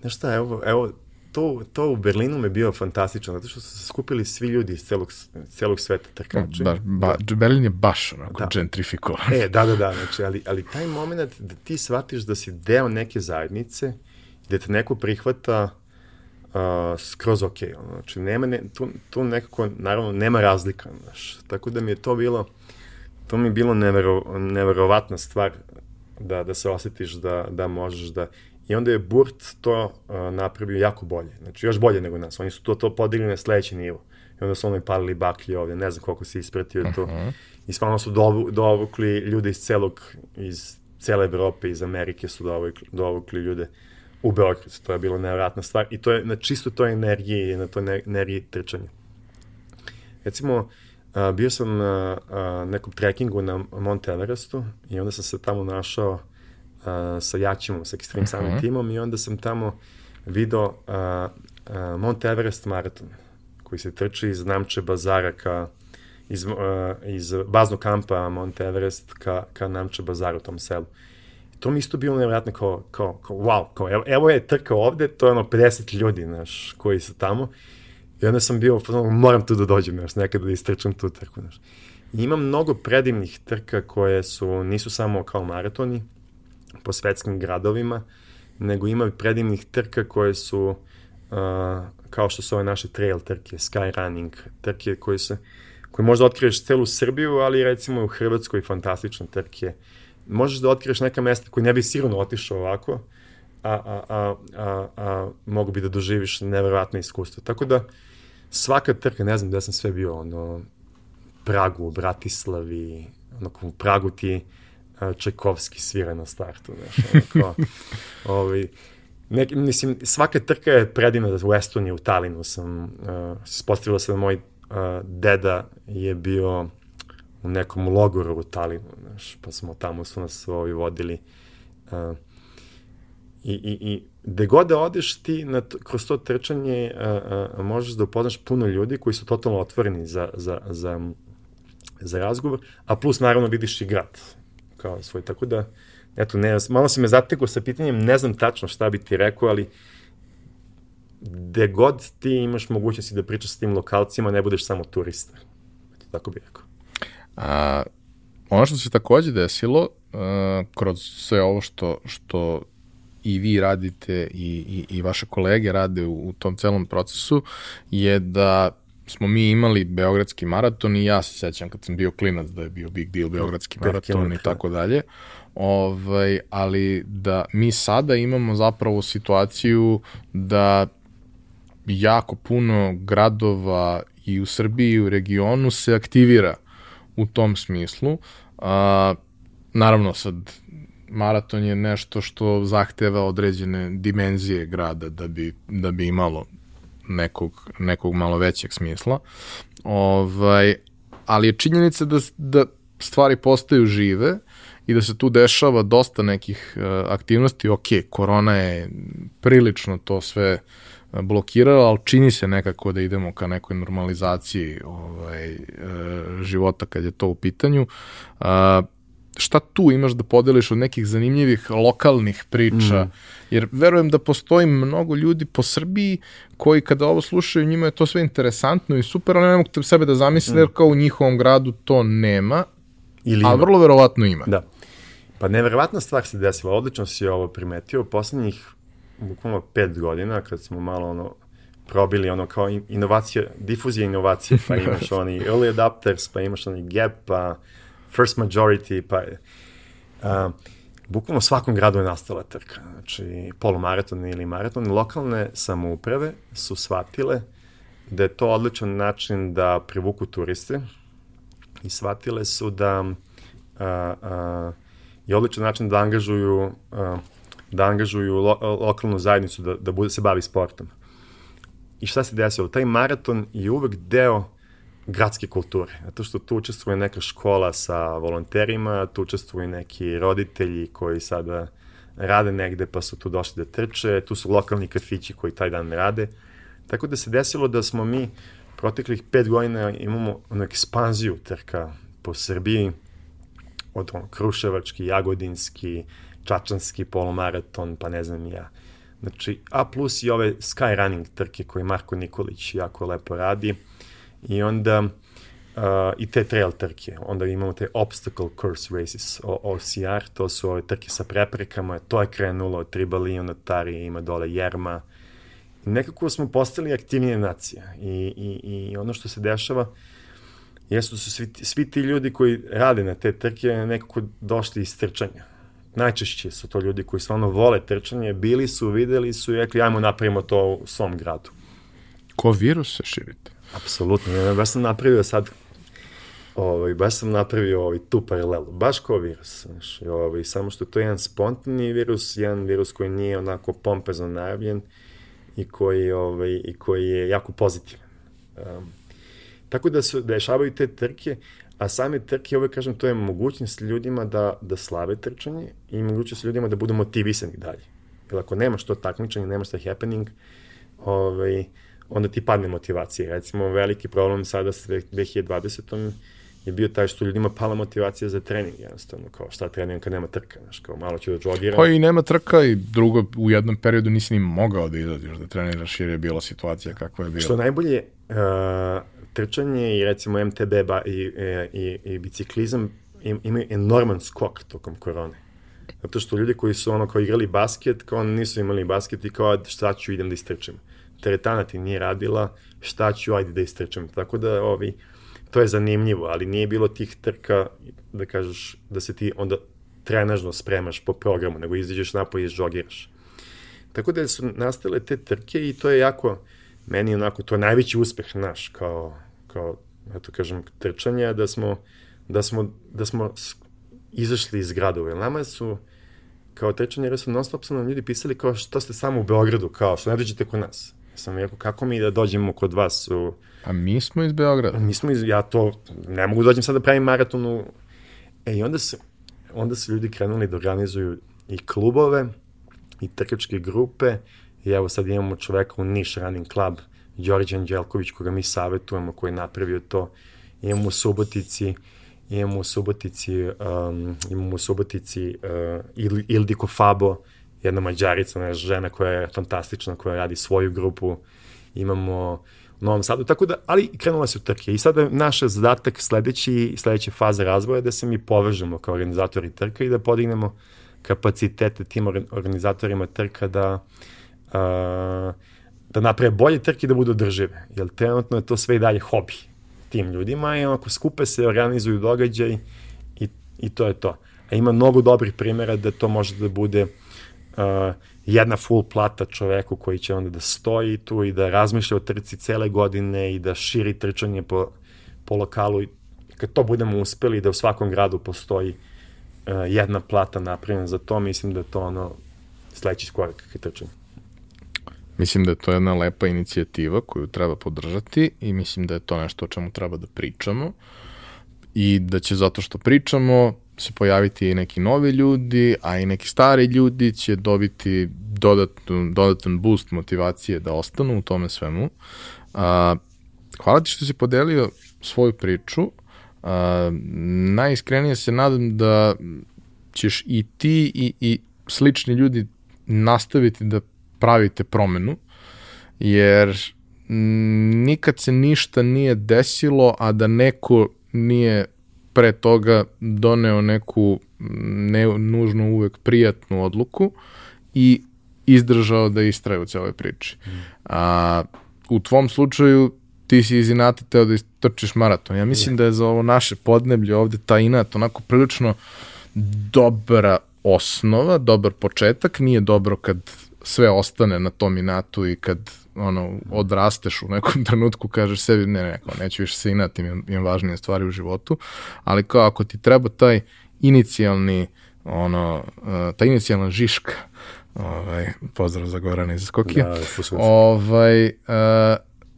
znaš šta, evo, evo to, to u Berlinu me bio fantastično, zato što su se skupili svi ljudi iz celog, celog sveta trkača. Ba, ba, da. Berlin je baš onako da. gentrifikovan. E, da, da, da, znači, ali, ali taj moment da ti shvatiš da si deo neke zajednice, da te neko prihvata uh, skroz ok. Ono. Znači, nema, ne, tu, tu nekako, naravno, nema razlika. Znaš. Tako da mi je to bilo, to mi je bilo nevero, neverovatna stvar da, da se osjetiš da, da možeš da... I onda je Burt to uh, napravio jako bolje. Znači, još bolje nego nas. Oni su to, to podigli na sledeći nivo. I onda su ono palili baklje ovde, ne znam koliko se ispratio to. Uh -huh. I stvarno su dovukli ljude iz celog, iz cele Evrope, iz Amerike su dovukli, dovukli ljude u Beogradu. To je bilo nevratna stvar i to je na čisto toj energiji i na toj energiji trčanja. Recimo, a, bio sam na a, nekom trekingu na Monte Everestu i onda sam se tamo našao a, sa Jačimom, sa Extreme Summit uh -huh. timom i onda sam tamo video uh, uh, Mount Everest maraton koji se trči iz Namče bazara ka iz, uh, iz baznog kampa Mount Everest ka, ka Namče bazaru u tom selu. To mi isto bilo nevjerojatno kao, kao, kao wow, kao evo, evo je trka ovde, to je ono 50 ljudi, znaš, koji su tamo. I onda sam bio, moram tu da dođem, znaš, nekada da istrčam tu trku, znaš. I ima mnogo predivnih trka koje su, nisu samo kao maratoni po svetskim gradovima, nego ima predivnih trka koje su uh, kao što su ove naše trail trke, sky running, trke koje se koje možda otkriješ celu Srbiju, ali recimo u Hrvatskoj fantastične trke. Možeš da otkriješ neka mesta koje ne bi sigurno otišao ovako, a, a, a, a, a mogu bi da doživiš neverovatno iskustvo. Tako da svaka trka, ne znam gde sam sve bio, ono, Pragu, Bratislavi, ono, u Pragu ti Čajkovski svira na startu, znaš, ono, kao, ovaj, ne, mislim, svaka trka je predivna u Estoniji, u Talinu sam, uh, spostavila se da moj uh, deda je bio u nekom logoru u Talinu, znaš, pa smo tamo su nas ovi vodili. Uh, I, i, i gde god da odeš ti na, kroz to trčanje uh, uh, možeš da upoznaš puno ljudi koji su totalno otvoreni za, za, za, za razgovor, a plus naravno vidiš i grad kao svoj, tako da eto, ne, malo si me zatekao sa pitanjem, ne znam tačno šta bi ti rekao, ali gde god ti imaš mogućnosti da pričaš sa tim lokalcima, ne budeš samo turista. Eto, tako bih rekao. A, ono što se takođe desilo, uh, kroz sve ovo što, što i vi radite i, i, i vaše kolege rade u, u tom celom procesu, je da smo mi imali Beogradski maraton i ja se sećam kad sam bio klinac da je bio big deal Beogradski maraton i tako dalje. Ovaj, ali da mi sada imamo zapravo situaciju da jako puno gradova i u Srbiji i u regionu se aktivira u tom smislu. A, naravno sad maraton je nešto što zahteva određene dimenzije grada da bi, da bi imalo nekog, nekog malo većeg smisla. Ovaj, ali je činjenica da, da stvari postaju žive i da se tu dešava dosta nekih uh, aktivnosti. Ok, korona je prilično to sve blokirala, ali čini se nekako da idemo ka nekoj normalizaciji ovaj, uh, života kad je to u pitanju. Uh, šta tu imaš da podeliš od nekih zanimljivih lokalnih priča, mm. jer verujem da postoji mnogo ljudi po Srbiji koji kada ovo slušaju njima je to sve interesantno i super, ali ne mogu sebe da zamisle mm. jer kao u njihovom gradu to nema, Ili ali vrlo verovatno ima. Da. Pa neverovatna stvar se desila, odlično si ovo primetio, poslednjih bukvalno pet godina, kad smo malo ono, probili ono kao inovacija, difuzija inovacije, pa imaš oni early adapters, pa imaš oni gap, pa first majority, pa uh, bukvalno svakom gradu je nastala trka. Znači, polumaraton ili maraton. Lokalne samouprave su shvatile da je to odličan način da privuku turiste i shvatile su da uh, uh, je odličan način da angažuju uh, da angažuju lo, lokalnu zajednicu da, da bude, se bavi sportom. I šta se desilo? Taj maraton je uvek deo gradske kulture, zato što tu učestvuje neka škola sa volonterima, tu učestvuju neki roditelji koji sada rade negde pa su tu došli da trče, tu su lokalni kafići koji taj dan rade. Tako da se desilo da smo mi proteklih pet godina imamo onu ekspanziju trka po Srbiji, od on, Kruševački, Jagodinski, Čačanski polomaraton, pa ne znam ja. Znači, a plus i ove skyrunning trke koje Marko Nikolić jako lepo radi I onda uh, i te trail trke. Onda imamo te obstacle course races, o, OCR, to su ove trke sa preprekama, to je krenulo od Tribali, Tari, ima dole Jerma. I nekako smo postali aktivnije nacija. I, i, I ono što se dešava, jesu su svi, svi ti ljudi koji rade na te trke nekako došli iz trčanja. Najčešće su to ljudi koji stvarno vole trčanje, bili su, videli su i rekli ajmo napravimo to u svom gradu. Ko virus se širite? Apsolutno, ja baš sam napravio sad ovaj, baš sam napravio ovaj, tu paralelu, baš kao virus, znaš, ovaj, samo što to je jedan spontani virus, jedan virus koji nije onako pompezno najavljen i koji, ovaj, i koji je jako pozitivan. Um, tako da se dešavaju te trke, a same trke, ovaj kažem, to je mogućnost ljudima da, da slave trčanje i mogućnost ljudima da budu motivisani dalje. Jer ako nemaš to takmičenje, nemaš taj happening, ovaj, onda ti padne motivacija. Recimo, veliki problem sada sa 2020 je bio taj što ljudima pala motivacija za trening, jednostavno, kao šta treniram kad nema trka, znaš, kao malo ću da džogiram. Pa i nema trka i drugo, u jednom periodu nisi ni mogao da izađeš da treniraš jer je bila situacija kakva je bila. Što najbolje, uh, trčanje i recimo MTB ba, i, e, i, i biciklizam im, imaju enorman skok tokom korone. Zato što ljudi koji su ono kao igrali basket, kao nisu imali basket i kao šta ću idem da istrčem. Teretana ti nije radila, šta ću, ajde da istrčem. Tako da ovi, to je zanimljivo, ali nije bilo tih trka da kažeš da se ti onda trenažno spremaš po programu, nego izađeš napolje i žogiraš. Tako da su nastale te trke i to je jako, meni onako, to je najveći uspeh naš kao, kao eto kažem, trčanja, da smo, da smo, da smo izašli iz gradova. Jer nama su, kao trčanje, jer su non stop su nam ljudi pisali kao što ste samo u Beogradu, kao što ne dođete kod nas. Ja sam rekao, kako mi da dođemo kod vas u... A mi smo iz Beograda. Mi smo iz, ja to, ne mogu da dođem sad da pravim maraton u... E, i onda se, onda su ljudi krenuli da organizuju i klubove, i trkačke grupe, i evo sad imamo čoveka u Niš Running Club, Đorđe Anđelković, koga mi savjetujemo, koji je napravio to. Imamo u Subotici, imamo u Subotici, um, imamo u Subotici uh, Ildiko Fabo, jedna mađarica, ona žena koja je fantastična, koja radi svoju grupu, imamo u Novom Sadu, tako da, ali krenula se u trke i sada naš zadatak sledeći, sledeća faza razvoja je da se mi povežemo kao organizatori trka i da podignemo kapacitete tim organizatorima trka da uh, da naprave bolje trke da budu održive, jer trenutno je to sve i dalje hobi tim ljudima i onako skupe se, organizuju događaj i, i to je to. A ima mnogo dobrih primjera da to može da bude uh, jedna full plata čoveku koji će onda da stoji tu i da razmišlja o trci cele godine i da širi trčanje po, po lokalu i kad to budemo uspeli da u svakom gradu postoji uh, jedna plata napravljena za to, mislim da je to ono sledeći skorak ka trčanju. Mislim da je to jedna lepa inicijativa koju treba podržati i mislim da je to nešto o čemu treba da pričamo i da će zato što pričamo se pojaviti i neki novi ljudi, a i neki stari ljudi će dobiti dodatnu, dodatan boost motivacije da ostanu u tome svemu. A, hvala ti što si podelio svoju priču. A, najiskrenije se nadam da ćeš i ti i, i slični ljudi nastaviti da pravite promenu, jer nikad se ništa nije desilo, a da neko nije pre toga doneo neku ne nužno uvek prijatnu odluku i izdržao da istraje u celoj priči. Mm. A, u tvom slučaju ti si iz inata teo da istrčiš maraton. Ja mislim da je za ovo naše podneblje ovde ta inat onako prilično dobra osnova, dobar početak, nije dobro kad sve ostane na tom inatu i kad ono, odrasteš u nekom trenutku, kažeš sebi, ne, ne, kao, neću više se inati, imam, imam važnije stvari u životu, ali kao ako ti treba taj inicijalni, ono, uh, ta inicijalna žiška, ovaj, pozdrav za Gorana iz Skokija, da, ovaj, uh,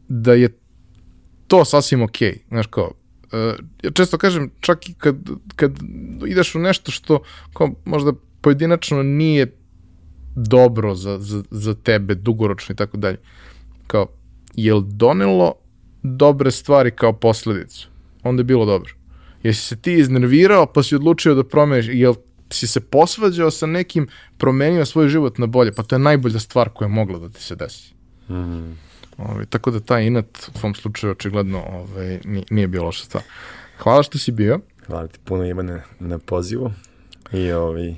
da je to sasvim okej, okay. znaš kao, uh, ja često kažem, čak i kad, kad ideš u nešto što kao možda pojedinačno nije dobro za, za, za tebe, dugoročno i tako dalje. Kao, je li donelo dobre stvari kao posledicu? Onda je bilo dobro. Jesi se ti iznervirao pa si odlučio da promeniš, jel si se posvađao sa nekim, promenio svoj život na bolje, pa to je najbolja stvar koja je mogla da ti se desi. Mm -hmm. Ove, ovaj, tako da taj inat u tvom slučaju očigledno ove, ovaj, nije, nije bio loša stvar. Hvala što si bio. Hvala ti puno Ivane na pozivu i ovi,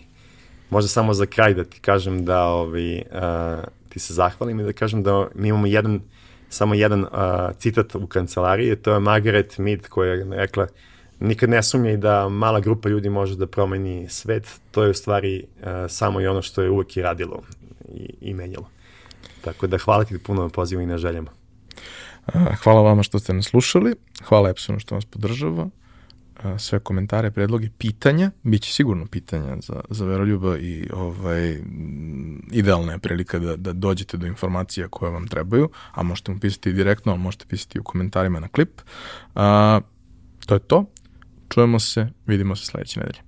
Možda samo za kraj da ti kažem da ovi, uh, ti se zahvalim i da kažem da mi imamo jedan, samo jedan uh, citat u kancelariji, to je Margaret Mead koja je rekla nikad ne sumnjaj da mala grupa ljudi može da promeni svet, to je u stvari uh, samo i ono što je uvek i radilo i, i menjalo. Tako da hvala ti puno na pozivu i na željama. Hvala vama što ste nas slušali, hvala Epsonu što nas podržava sve komentare, predloge, pitanja, bit će sigurno pitanja za, za Veroljuba i ovaj, idealna je prilika da, da dođete do informacija koje vam trebaju, a možete mu pisati direktno, ali možete pisati u komentarima na klip. A, to je to. Čujemo se, vidimo se sledeće nedelje.